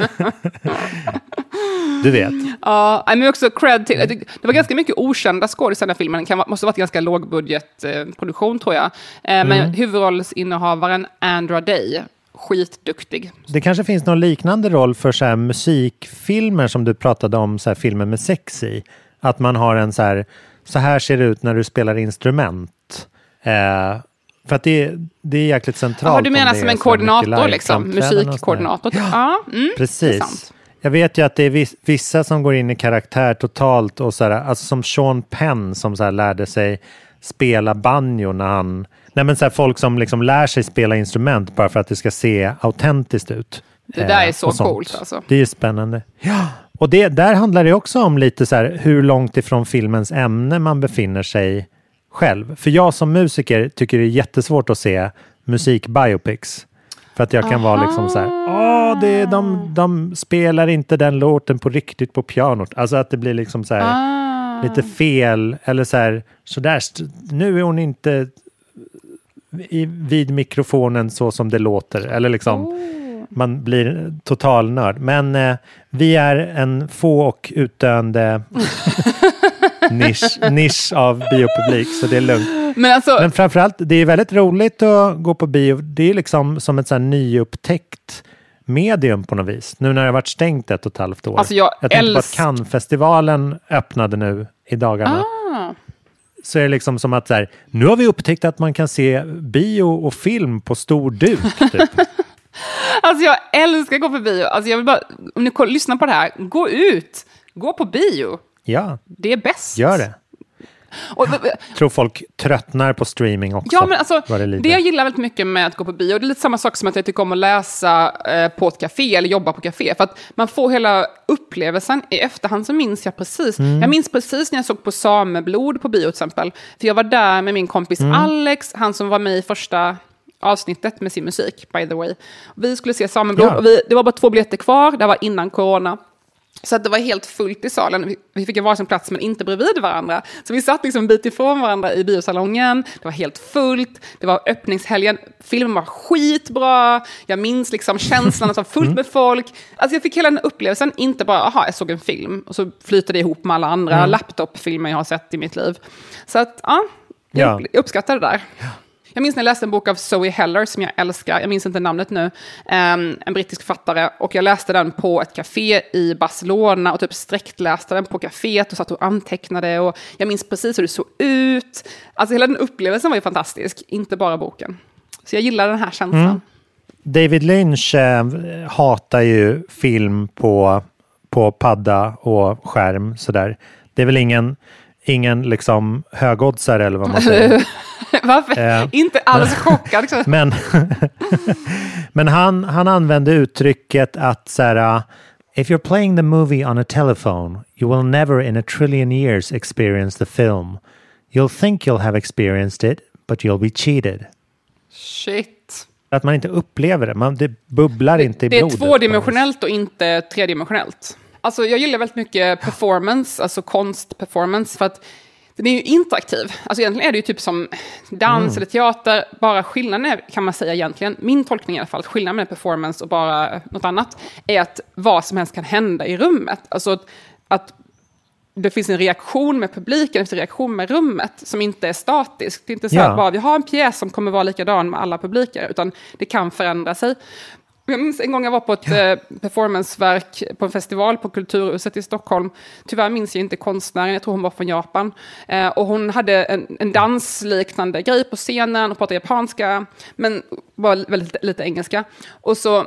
du vet. Ja, men också cred till, det, var ganska mycket okända skådisar i den här filmen, det måste ha varit ganska lågbudgetproduktion eh, produktion, tror jag. Eh, Men Mm. huvudrollsinnehavaren Andra Day, skitduktig. Det kanske finns någon liknande roll för så musikfilmer som du pratade om, så filmer med sex i. Att man har en så här, så här ser det ut när du spelar instrument. Eh, för att det, det är jäkligt centralt. Ja, du menar som en så koordinator, liksom, musikkoordinator. Ja, mm, det är Precis. Jag vet ju att det är vis- vissa som går in i karaktär totalt och så här, alltså som Sean Penn som så här lärde sig spela banjo när han... Nej men så här, folk som liksom lär sig spela instrument bara för att det ska se autentiskt ut. Det där Eh, är så och sånt. coolt alltså. Det är spännande. Ja. Och det, där handlar det också om lite så här hur långt ifrån filmens ämne man befinner sig själv. För jag som musiker tycker det är jättesvårt att se musikbiopics. För att jag kan vara liksom så här, åh, det är, de, de spelar inte den låten på riktigt på pianot. Alltså att det blir liksom så här Ah. lite fel eller så här, så där, nu är hon inte i, vid mikrofonen så som det låter. Eller liksom, Oh. man blir total nörd. Men eh, vi är en få och utdöende *laughs* nisch, nisch av biopublik, så det är lugnt. Men alltså, Men framförallt, det är väldigt roligt att gå på bio. Det är liksom som ett så här nyupptäckt medium på något vis. Nu när det har varit stängt ett och ett halvt år. Alltså, jag tänkte på att Cannes-festivalen öppnade nu i dagarna. ah. Så är det liksom som att så här, nu har vi upptäckt att man kan se bio och film på stor duk. Typ. *laughs* alltså jag älskar att gå på bio. Alltså jag vill bara, om ni lyssnar på det här, gå ut, gå på bio. Ja, Det är bäst. gör det. Och, tror folk tröttnar på streaming också. Ja, men alltså, det det, jag gillar väldigt mycket med att gå på bio, det är lite samma sak som att jag tycker om att läsa eh, på ett café eller jobba på café. För att man får hela upplevelsen. I efterhand så minns jag precis. Mm. Jag minns precis när jag såg på Sameblod på bio till exempel. För jag var där med min kompis Mm. Alex, han som var med i första avsnittet med sin musik, by the way. Vi skulle se Sameblod Ja. och vi, det var bara två biljetter kvar, det var innan corona. Så att det var helt fullt i salen. Vi- fick en varsin plats men inte bredvid varandra. Så vi satt liksom en bit ifrån varandra i biosalongen. Det var helt fullt. Det var öppningshelgen. Filmen var skitbra. Jag minns liksom känslan att det var fullt med folk. Alltså jag fick hela den upplevelsen. Inte bara, aha, jag såg en film. Och så flyter det ihop med alla andra laptopfilmer jag har sett i mitt liv. Så att, ja. Jag Ja. upp- jag uppskattar det där. Jag minns när jag läste en bok av Zoe Heller som jag älskar, jag minns inte namnet nu, ehm, en brittisk författare. Och jag läste den på ett café i Barcelona och typ sträckläste den på kaféet och satt och antecknade. Och jag minns precis hur det såg ut. Alltså hela den upplevelsen var ju fantastisk, inte bara boken. Så jag gillar den här känslan. Mm. David Lynch eh, hatar ju film på, på padda och skärm. Sådär. Det är väl ingen, ingen liksom högoddsare eller vad man säger. *laughs* Varför? Eh. inte alls chockad. liksom. *laughs* Men, *laughs* men han, han använde uttrycket att så här, If you're playing the movie on a telephone, you will never in a trillion years experience the film. You'll think you'll have experienced it, but you'll be cheated. Shit. Att man inte upplever det. Man, det bubblar inte i Det är blodet. tvådimensionellt och inte tredimensionellt. Alltså jag gillar väldigt mycket performance, alltså konstperformance, för att den är ju interaktiv. Alltså egentligen är det ju typ som dans Mm. eller teater, bara skillnaden är, kan man säga egentligen, min tolkning i alla fall, skillnaden med performance och bara något annat, är att vad som helst kan hända i rummet. Alltså att, att det finns en reaktion med publiken, en reaktion med rummet som inte är statisk. Det är inte så Ja. att bara vi har en pjäs som kommer vara likadan med alla publiker, utan det kan förändra sig. Jag minns en gång jag var på ett eh, performanceverk på en festival på Kulturhuset i Stockholm. Tyvärr minns jag inte konstnären, jag tror hon var från Japan. Eh, och hon hade en, en dansliknande grej på scenen och pratade japanska, men var väldigt lite engelska. Och så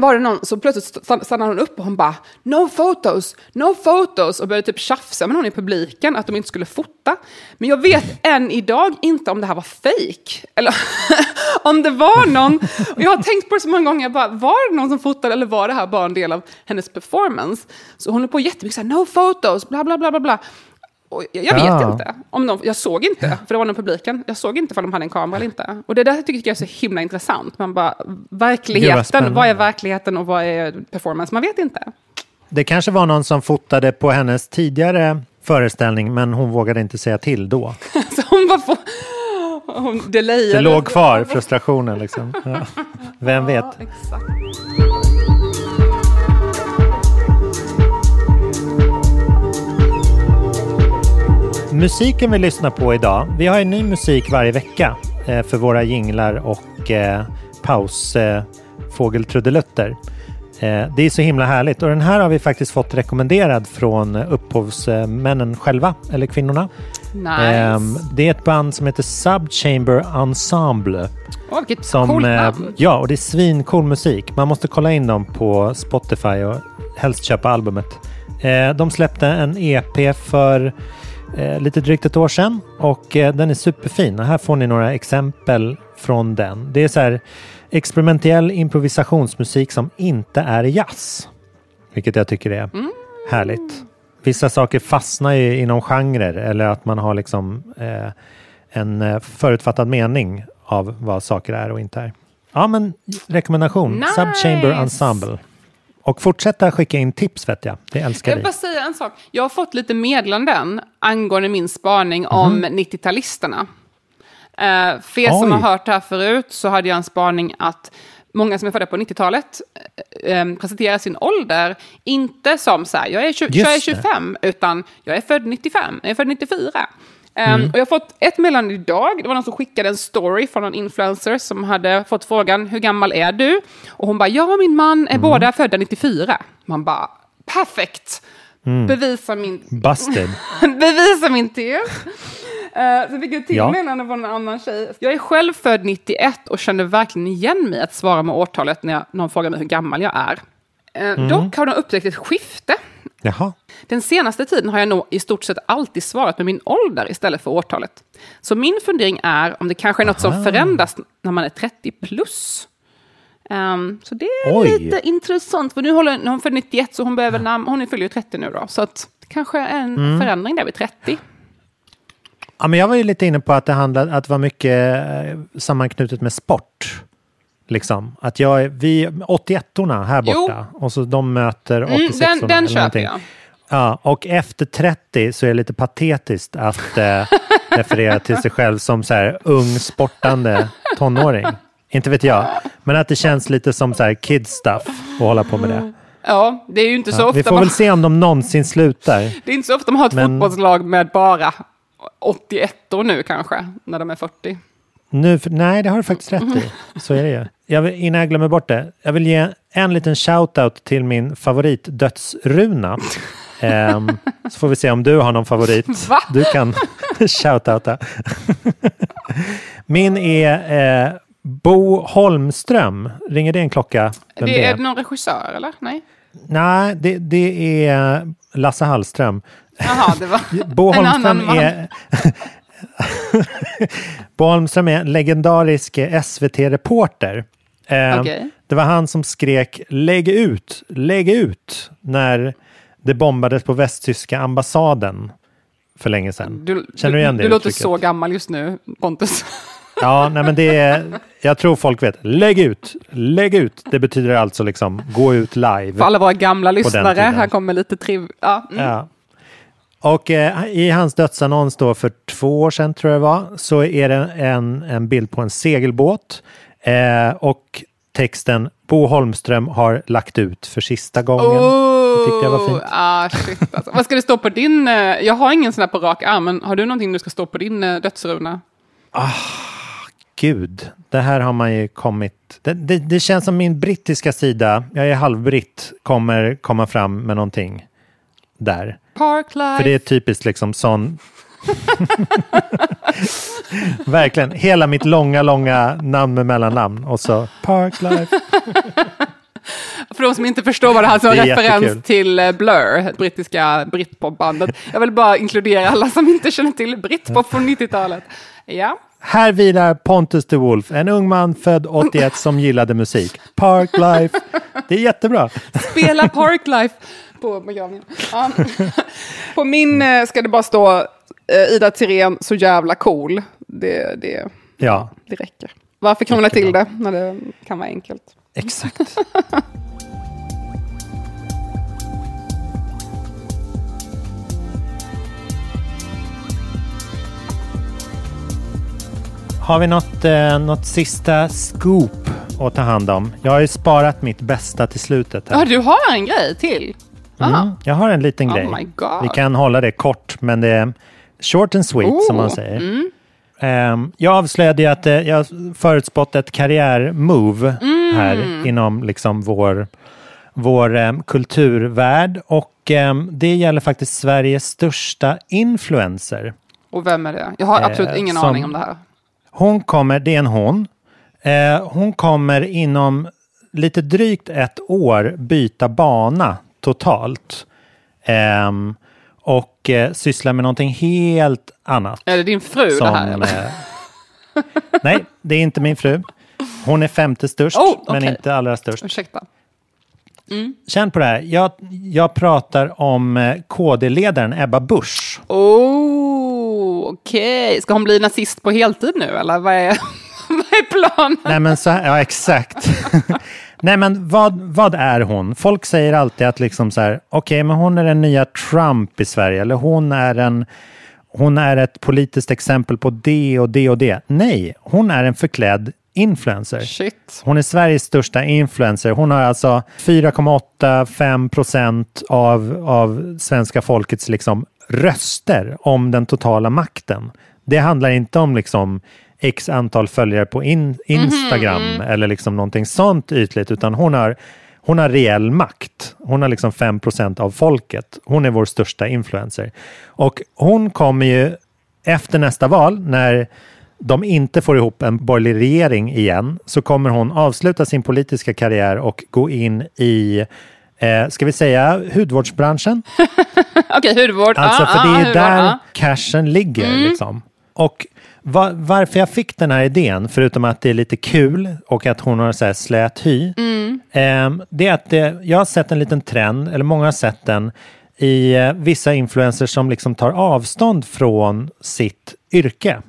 var det någon, så plötsligt stannade hon upp och hon bara No photos, no photos och började typ tjafsa med någon i publiken att de inte skulle fota. Men jag vet än idag inte om det här var fake eller *laughs* om det var någon. Och jag har tänkt på det så många gånger, bara, var det någon som fotade eller var det här bara en del av hennes performance? Så hon är på jättemycket så här, no photos, bla bla bla bla bla. Och jag vet Ja. inte. Om de, jag såg inte, för det var någon publiken. Jag såg inte om de hade en kamera eller inte. Och det där tycker jag är så himla intressant. Man bara, verkligheten, vad är verkligheten och vad är performance? Man vet inte. Det kanske var någon som fotade på hennes tidigare föreställning, men hon vågade inte säga till då. *laughs* Så hon bara får... Hon Det låg kvar, frustrationen liksom. Ja. Vem vet? Ja, Musiken vi lyssnar på idag, vi har ju ny musik varje vecka eh, för våra jinglar och eh, pausfågeltrudelutter. Eh, det är så himla härligt och den här har vi faktiskt fått rekommenderad från upphovsmännen själva, eller kvinnorna. Nice. Ehm, det är ett band som heter Subchamber Ensemble. Åh, vilket Som, coolt eh, namn. ja, och det är svincool musik. Man måste kolla in dem på Spotify och helst köpa albumet. De släppte en EP för eh, lite drygt ett år sedan och eh, den är superfin. Här får ni några exempel från den. Det är så här experimentell improvisationsmusik som inte är jazz. Vilket jag tycker är Mm. härligt. Vissa saker fastnar ju inom genrer eller att man har liksom eh, en eh, förutfattad mening av vad saker är och inte är. Ja, men rekommendation. Nice! Subchamber Ensemble. Och fortsätta skicka in tips vet jag. Det älskar Jag vi. vill bara säga en sak. Jag har fått lite meddelanden angående min spaning om Mhm. 90-talisterna. Uh, för er som har hört det här förut så hade jag en spaning att många som är födda på 90-talet eh, eh, presenterar sin ålder inte som så här, jag är, 20, Just jag är det. 25, utan jag är född 95, jag är född 94. Um, Mm. Och jag har fått ett meddelande idag, det var någon som skickade en story från en influencer som hade fått frågan, hur gammal är du? Och hon bara, jag och min man Mm. är båda födda 94. Man bara, perfekt! Mm. Bevisa min, Busted. *laughs* bevisa min tes. Uh, så fick jag till Ja. meddelande från en annan tjej. Jag är själv född 91 och känner verkligen igen mig att svara med årtalet när jag, någon frågar mig hur gammal jag är. Eh, Mm. Dock har de upptäckt ett skifte. Jaha. Den senaste tiden har jag nog i stort sett alltid svarat med min ålder istället för årtalet. Så min fundering är om det kanske är något som Aha. förändras när man är 30 plus. Ehm, så det är Oj. lite intressant, för nu håller hon för 91 så hon behöver namn, hon fyller ju 30 nu då. Så att det kanske är en Mm. förändring där vid 30. Ja, men jag var ju lite inne på att det handlade att det var mycket eh, sammanknutet med sport. Liksom. Att jag är, vi 81orna här Jo. borta och så de möter 86orna. Mm, den den eller köper jag. Ja, och efter 30 så är det lite patetiskt att eh, *laughs* referera till sig själv som så här ung sportande tonåring. Inte vet jag, men att det känns lite som så här kid stuff att hålla på med det. Ja, det är ju inte så Ja, ofta vi får man, väl se om de någonsin slutar. *laughs* det är inte så ofta man har ett Men- fotbollslag med bara 81 år nu kanske, när de är 40. Nu, nej, det har du faktiskt rätt i. Så är det ju. Jag vill, innan jag glömmer bort det. Jag vill ge en liten shout-out till min favorit dödsruna. *laughs* Ehm, så får vi se om du har någon favorit. Va? Du kan *laughs* shout-outa. min är eh, Bo Holmström. Ringer det en klocka? Vem Det, är det någon regissör eller? Nej? Nej, det, det är Lasse Hallström. Jaha, det var *laughs* Bo en annan man. är... Bo Holmström är en legendarisk SVT-reporter. Eh. Det var han som skrek lägg ut, lägg ut när det bombades på västtyska ambassaden för länge sedan. Du, Känner du igen det Du låter uttrycket? så gammal just nu, Pontus. *laughs* Ja, nej men det är, jag tror folk vet. Lägg ut, lägg ut. Det betyder alltså liksom gå ut live. För alla våra gamla lyssnare, här kommer lite triv... Ja. Mm. Ja. Och eh, i hans dödsannons då för två år sedan tror jag det var, så är det en, en bild på en segelbåt eh, och texten Bo Holmström har lagt ut för sista gången. det tyckte jag var fint. Ah, shit, alltså. Vad ska det stå på din... eh, Jag har ingen sån här på rak arm, men har du någonting du ska stå på din eh, dödsruna? Gud, det här har man ju kommit... Det, det, det känns som min brittiska sida, jag är halvbritt, kommer komma fram med någonting där. Parklife. För det är typiskt liksom sån... *laughs* Verkligen, hela mitt långa, långa namn med mellannamn och så Parklife. *laughs* För de som inte förstår vad det här är, så Det referens jättekul. till eh, Blur, brittiska britpopbandet. Jag vill bara inkludera alla som inte känner till britpop från 90-talet. Ja. Här vilar Pontus de Wolf, en ung man född 81 som gillade musik. Parklife. Det är jättebra. Spela Parklife på begravningen. Ja. *laughs* På min eh, ska det bara stå Ida Tirén, så jävla cool. Det, det, Ja, det räcker. Varför krångla till det när det kan vara enkelt? exakt. *laughs* Har vi något, eh, något sista scoop att ta hand om? Jag har ju sparat mitt bästa till slutet. Här. Ja, du har en grej till. Mm, jag har en liten Oh grej. my God. Vi kan hålla det kort, men det är short and sweet som man Oh, säger. mm. Ehm, jag avslöjade ju att eh, jag förutspått ett karriärmove Mm. här inom liksom vår, vår em, kulturvärld och em, det gäller faktiskt Sveriges största influencer. Och vem är det? Jag har Eh, absolut ingen som- aning om det här. Hon kommer, det är en hon. Eh, hon kommer inom lite drygt ett år byta bana totalt. Ehm, och eh, sysslar med någonting helt annat. Är det din fru det här? Eller? eh, nej, det är inte min fru. Hon är femte störst, Oh, men okej. inte allra störst. Ursäkta. Känn på det här. Jag, jag pratar om eh, KD-ledaren Ebba Busch. Oh, okej. Ska hon bli nazist på heltid nu, eller vad är, *laughs* vad är planen? Nej, men så här, ja, exakt. *laughs* Nej, men vad, vad är hon? Folk säger alltid att liksom så här, okej, men hon är den nya Trump i Sverige, eller hon är en hon är ett politiskt exempel på det och det och det. Nej, hon är en förklädd influencer. Shit. Hon är Sveriges största influencer. Hon har alltså 4,85 procent av, av svenska folkets liksom röster om den totala makten. Det handlar inte om liksom x antal följare på in, Instagram eller liksom någonting sånt ytligt, utan hon har, hon har reell makt. Hon har liksom 5 procent av folket. Hon är vår största influencer. Och hon kommer ju efter nästa val, när de inte får ihop en borgerlig regering igen, så kommer hon avsluta sin politiska karriär och gå in i, eh, ska vi säga, hudvårdsbranschen. *laughs* Okej, hudvård. Alltså, ah, för det ah, är hudvård, där ah. cashen ligger. Liksom. Och var, varför jag fick den här idén, förutom att det är lite kul och att hon har så här slät hy, ehm, det är att det, jag har sett en liten trend, eller många har sett den, i eh, vissa influencers som liksom tar avstånd från sitt yrke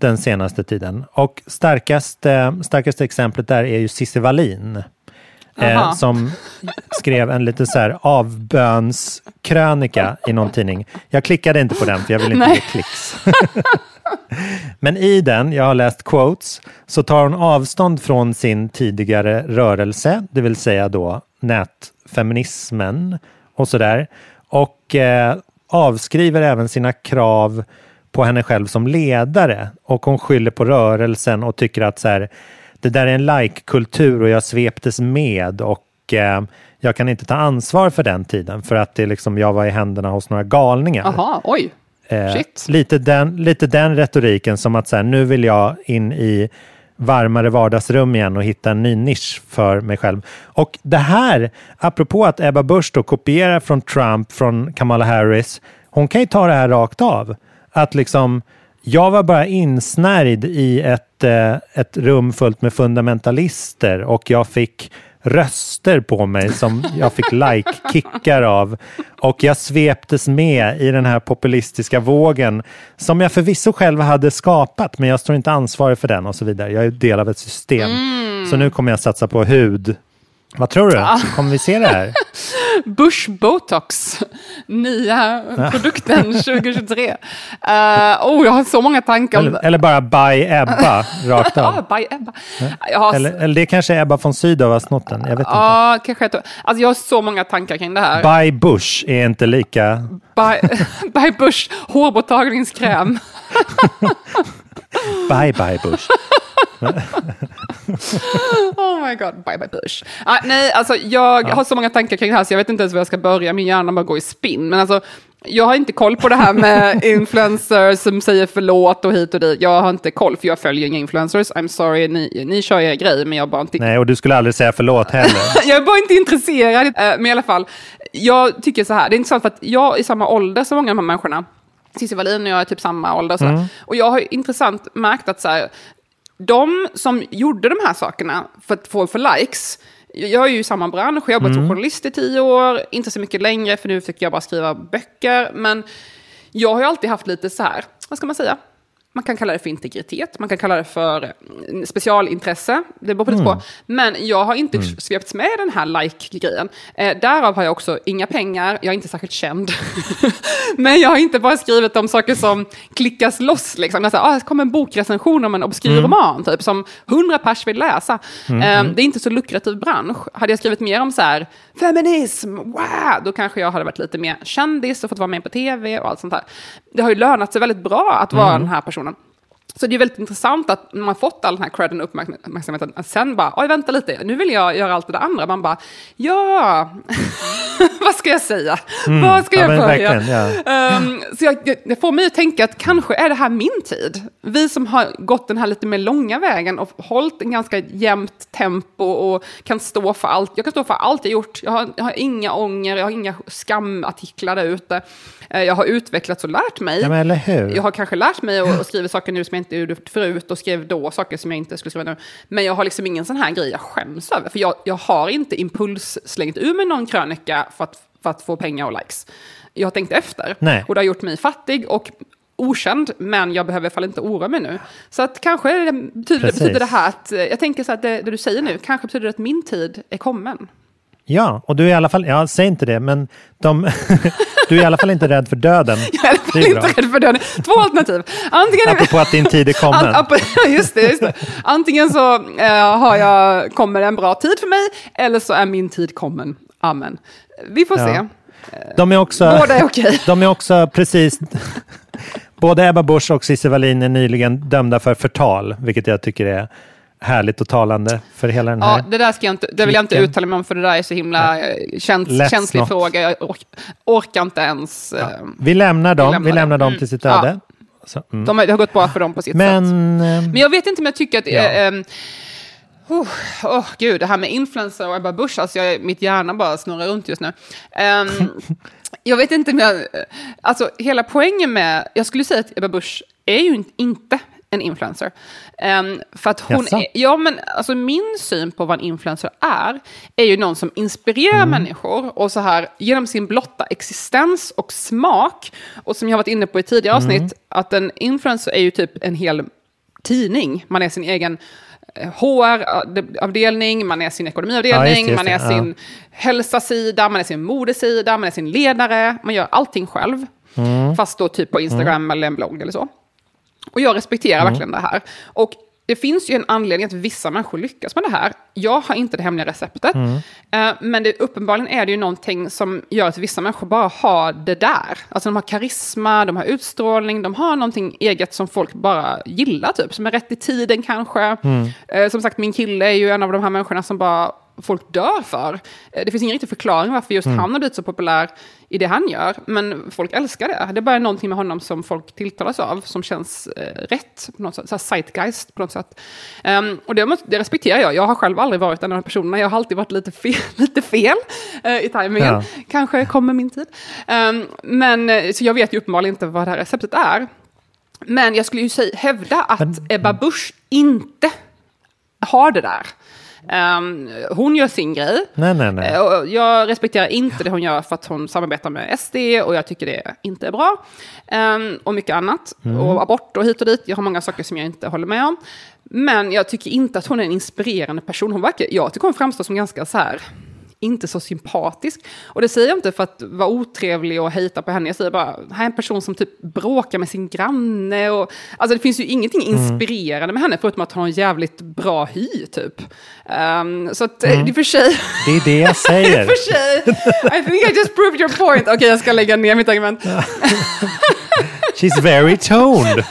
den senaste tiden. Och starkaste, eh, starkaste exemplet där är ju Cissi Wallin. Eh, som skrev en lite så här avbönskrönika i någon tidning. Jag klickade inte på den för jag vill inte Nej. ge klicks. *laughs* Men i den, jag har läst quotes, så tar hon avstånd från sin tidigare rörelse, det vill säga då nätfeminismen och sådär. Och eh, avskriver även sina krav på henne själv som ledare. Och hon skyller på rörelsen och tycker att så här, det där är en like-kultur och jag sveptes med och eh, jag kan inte ta ansvar för den tiden för att det liksom, jag var i händerna hos några galningar. Jaha, oj. Eh, lite, den, lite den retoriken som att så här, nu vill jag in i varmare vardagsrum igen och hitta en ny nisch för mig själv. Och det här, apropå att Ebba Busch då kopierar från Trump, från Kamala Harris, hon kan ju ta det här rakt av. Att liksom, jag var bara insnärjd i ett, eh, ett rum fullt med fundamentalister och jag fick röster på mig som jag fick like-kickar av. Och jag sveptes med i den här populistiska vågen som jag förvisso själv hade skapat, men jag står inte ansvarig för den och så vidare. Jag är del av ett system. Så nu kommer jag satsa på hud. Vad tror du? Kommer vi se det här? *laughs* Bush Botox, nya produkten *laughs* 2023. Uh, oh, jag har så många tankar Eller, eller bara by Ebba, rakt *laughs* Ja, av. by Ebba. Har, Eller, eller det kanske är Ebba von Sydow har snott den. Jag vet inte. ja, kanske alltså jag har så många tankar kring det här. By Bush är inte lika... By, *laughs* by Bush hårborttagningskräm. Bye bye Bush. *laughs* Oh my god, bye bye Bush. Ah, nej, alltså jag har så många tankar kring det här så jag vet inte ens var jag ska börja. Min hjärna bara går i spinn. Men alltså, jag har inte koll på det här med *laughs* influencers som säger förlåt och hit och dit. Jag har inte koll för jag följer inga influencers. I'm sorry, ni, ni kör er grej men jag bara inte Nej, och du skulle aldrig säga förlåt heller. *laughs* jag är bara inte intresserad. Eh, Men i alla fall, jag tycker så här, det är intressant för att jag är i samma ålder som många av de här människorna. Cissi Wallin och jag är typ samma ålder. Här. Och jag har intressant märkt att så här, de som gjorde de här sakerna för att få för likes, jag är ju i samma bransch, jag har jobbat som journalist i tio år, inte så mycket längre för nu fick jag bara skriva böcker. Men jag har ju alltid haft lite så här, vad ska man säga? Man kan kalla det för integritet, man kan kalla det för eh, specialintresse. Det beror på lite på. Men jag har inte svepts med den här like-grejen. Eh, därav har jag också inga pengar, jag är inte särskilt känd. *laughs* Men jag har inte bara skrivit om saker som klickas loss. Liksom. Jag säger, ah, det kommer en bokrecension om en obskyr roman, typ, som hundra pers vill läsa. Eh, det är inte så lukrativ bransch. Hade jag skrivit mer om så här, feminism, wow, då kanske jag hade varit lite mer kändis och fått vara med på tv och allt sånt där. Det har ju lönat sig väldigt bra att vara den här personen. Så det är väldigt intressant att man fått all den här credden och uppmärksamheten, att sen bara, oj vänta lite, nu vill jag göra allt det där andra. Man bara, ja, *laughs* vad ska jag säga? Mm. Vad ska Ja, jag men börja? verkligen, Ehm, så jag, jag- det får mig att tänka att kanske är det här min tid. Vi som har gått den här lite mer långa vägen och hållit en ganska jämnt tempo och kan stå för allt. Jag kan stå för allt jag gjort. Jag har, jag har inga ånger, jag har inga skamartiklar där ute. Eh, Jag har utvecklats och lärt mig. Ja, men eller hur? Jag har kanske lärt mig att skriva saker nu som jag inte gjorde förut och skrev då saker som jag inte skulle skriva nu. Men jag har liksom ingen sån här grej jag skäms över. För jag, jag har inte impuls slängt ur mig någon krönika för att, för att få pengar och likes. Jag har tänkt efter. Nej. Och det har gjort mig fattig och okänd, men jag behöver i alla fall inte oroa mig nu. Så att kanske det betyder, betyder det här att, eh, jag tänker så att det, det du säger nu, kanske betyder det att min tid är kommen. Ja, och du är i alla fall, ja, säg inte det, men de, *laughs* du är i alla fall inte rädd för döden. Jag är i alla fall inte bra. rädd för döden. Två alternativ. Antingen Apropå att din tid är kommen. An- *laughs* just det, just det. Antingen så eh, har jag, kommer en bra tid för mig, eller så är min tid kommen. Amen. Vi får Ja. se. De är också, Båda är okej. *laughs* de är också precis, både Ebba Busch och Cissi Wallin är nyligen dömda för förtal, vilket jag tycker är härligt och talande för hela den här. Ja, det där ska jag inte, det vill jag inte uttala mig om, för det där är så himla eh, käns, känslig not. fråga. Jag ork, orkar inte ens... eh, Vi lämnar dem, Vi lämnar vi lämnar dem Mm. till sitt Ja. öde. Så, mm. de har, det har gått bra för dem på sitt sätt. Men, eh, Men jag vet inte om jag tycker att... Ja. ehm, oh, oh, gud, det här med influencer och Ebba Busch, alltså jag, mitt hjärna bara snurrar runt just nu. Ehm, *laughs* jag vet inte om jag... Alltså hela poängen med... Jag skulle säga att Ebba Busch är ju in- inte en influencer. Ehm, för att hon är, ja, men alltså min syn på vad en influencer är, är ju någon som inspirerar människor och så här genom sin blotta existens och smak. Och som jag har varit inne på i tidigare avsnitt, att en influencer är ju typ en hel tidning. Man är sin egen eh, HR-avdelning, man är sin Ja, ekonomiavdelning, just det, man är just det, sin hälsosida, man är sin modesida, man är sin ledare, man gör allting själv. Fast då typ på Instagram eller en blogg eller så. Och jag respekterar verkligen det här. Och det finns ju en anledning att vissa människor lyckas med det här. Jag har inte det hemliga receptet. Eh, men det, uppenbarligen är det ju någonting som gör att vissa människor bara har det där. Alltså de har karisma, de har utstrålning, de har någonting eget som folk bara gillar, typ. Som är rätt i tiden kanske. Eh, som sagt, min kille är ju en av de här människorna som bara folk dör för. Eh, Det finns ingen riktig förklaring varför just han har blivit så populär i det han gör, men folk älskar det. Det är bara någonting med honom som folk tilltalas av, som känns eh, rätt, på något sätt, så zeitgeist på något sätt. Ehm, och det, måste- det respekterar jag. Jag har själv aldrig varit en av de personerna, jag har alltid varit lite fel, *laughs* lite fel eh, i tajmingen. Ja. Kanske kommer min tid. Ehm, men, eh, så jag vet ju uppenbarligen inte vad det här receptet är. Men jag skulle ju säga, hävda att Men- Ebba Busch inte har det där. Ehm, hon gör sin grej. nej, nej, nej. Och Jag respekterar inte det hon gör för att hon samarbetar med SD och jag tycker det inte är bra. Ehm, och mycket annat. Mm. Och abort och hit och dit. Jag har många saker som jag inte håller med om. Men jag tycker inte att hon är en inspirerande person. Hon verkar, jag tycker hon framstår som ganska så här inte så sympatisk. Och det säger jag inte för att vara otrevlig och hejta på henne. Jag säger bara, här är en person som typ bråkar med sin granne. Och, alltså det finns ju ingenting inspirerande med henne, förutom att hon har en jävligt bra hy, typ. Ehm, så att, mm. i och för sig... Det är det jag *laughs* I säger. och för sig, I think I just proved your point. Okej, jag ska lägga ner mitt argument. She's very toned.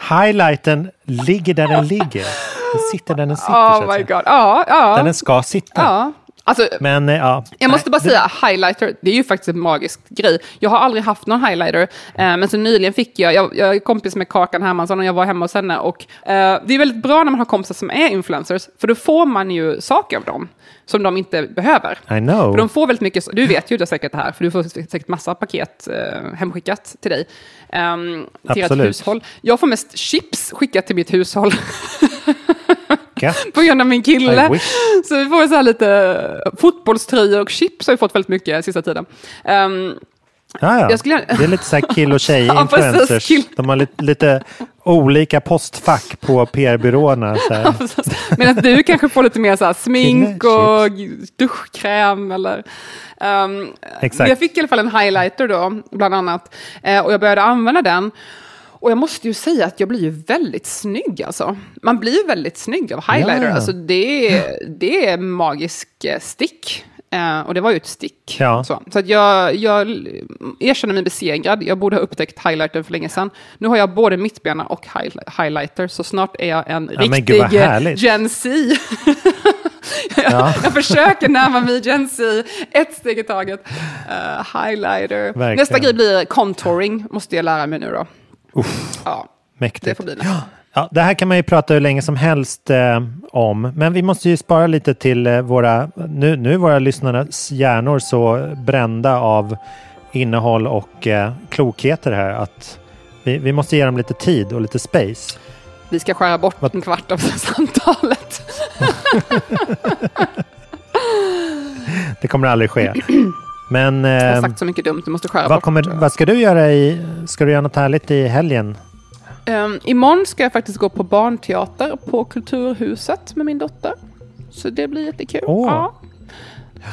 *laughs* Highlighten ligger där den ligger. Den sitter där den sitter. Oh my god. Ja, ja. Där den ska sitta. ja. Alltså, Men eh, ja. Jag måste bara säga, highlighter, det är ju faktiskt en magisk grej. Jag har aldrig haft någon highlighter, eh, men så nyligen fick jag, jag, jag är kompis med Kakan Hermansson och jag var hemma hos henne. Och, eh, det är väldigt bra när man har kompisar som är influencers, för då får man ju saker av dem som de inte behöver. I know. För de får väldigt mycket, du vet ju det säkert det här, för du får säkert massa paket eh, hemskickat till dig. Um, till ert Absolut. hushåll. Jag får mest chips skickat till mitt hushåll. *laughs* Gött. *laughs* på grund av min kille. Så vi får så här lite fotbollströjor och chips har vi fått väldigt mycket sista tiden. Ehm, Ja, ja. Skulle Det är lite så här kill och *laughs* Ja, tjej-influencers. Kill- De har lite, lite olika postfack på PR-byråerna. här. Medan du kanske får lite mer så smink och duschkräm eller... Um, Exakt. Jag fick i alla fall en highlighter då, bland annat. Eh, och jag började använda den. Och jag måste ju säga att jag blir ju väldigt snygg alltså. Man blir ju väldigt snygg av highlighter. Ja. Alltså det är, det är magisk eh, stick. Eh, och det var ju ett stick. Ja. Så, så jag, jag erkänner mig besegrad. Jag borde ha upptäckt highlightern för länge sedan. Nu har jag både mittbena och high, highlighter, så snart är jag en Ja, riktig eh. Gen Z. *laughs* Ja. jag försöker närma mig Gen Z ett steg i taget. Uh, highlighter. Verkligen. Nästa grej blir contouring, måste jag lära mig nu då. Ja, Mäktigt. det får bli nästa. Ja, det här kan man ju prata hur länge som helst eh, om, men vi måste ju spara lite till eh, våra, nu, nu är våra lyssnares hjärnor så brända av innehåll och eh, klokheter här att vi, vi måste ge dem lite tid och lite space. Vi ska skära bort Vad- en kvart av *laughs* samtalet. *laughs* Det kommer aldrig ske. *clears throat* Men Jag har eh, sagt så mycket dumt, du måste skära vad, bort. kommer, vad ska du göra i, ska du göra något härligt i helgen? Um, imorgon ska jag faktiskt gå på barnteater på Kulturhuset med min dotter. Så det blir jättekul. Åh. Ja.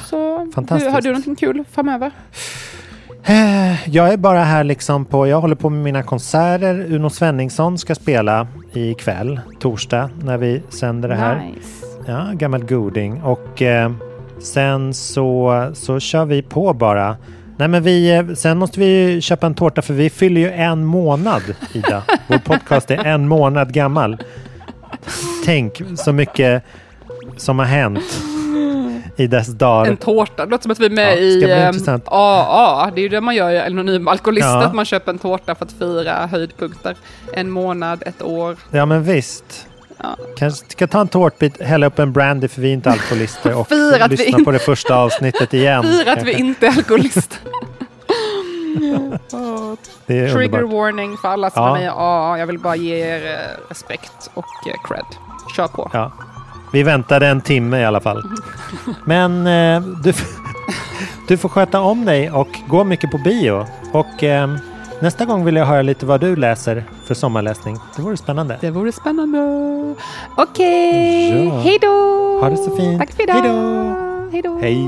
Så, Fantastiskt. Du, har du någonting kul framöver? Eh, Jag är bara här liksom på, jag håller på med mina konserter. Uno Svenningsson ska spela ikväll, torsdag, när vi sänder det här. Nice. Ja, gammal goding. Och eh, sen så, så kör vi på bara. Nej men vi, eh, sen måste vi ju köpa en tårta för vi fyller ju en månad, Ida. *laughs* Vår podcast är en månad gammal. Tänk så mycket som har hänt i dess dagar. En tårta, det låter som att vi är med Ja, i. AA. Det är ju det man gör i Anonym Alkoholist, Ja. att man köper en tårta för att fira höjdpunkter. En månad, ett år. Ja men visst. Ja. Kanske ska ta en tårtbit, hälla upp en brandy för vi är inte alkoholister och *laughs* lyssna inte- på det första avsnittet igen. *laughs* Fira att vi inte är alkoholister. Trigger underbart. warning för alla som Ja. är med AA. Jag vill bara ge er eh, respekt och eh, cred. Kör på. Ja. Vi väntade en timme i alla fall. *laughs* Men eh, du, du får sköta om dig och gå mycket på bio. Och eh, nästa gång vill jag höra lite vad du läser för sommarläsning. Det vore spännande. Det vore spännande. Okej, Ja. hej då! Ha det så fint. Tack för idag. Hej då. Hej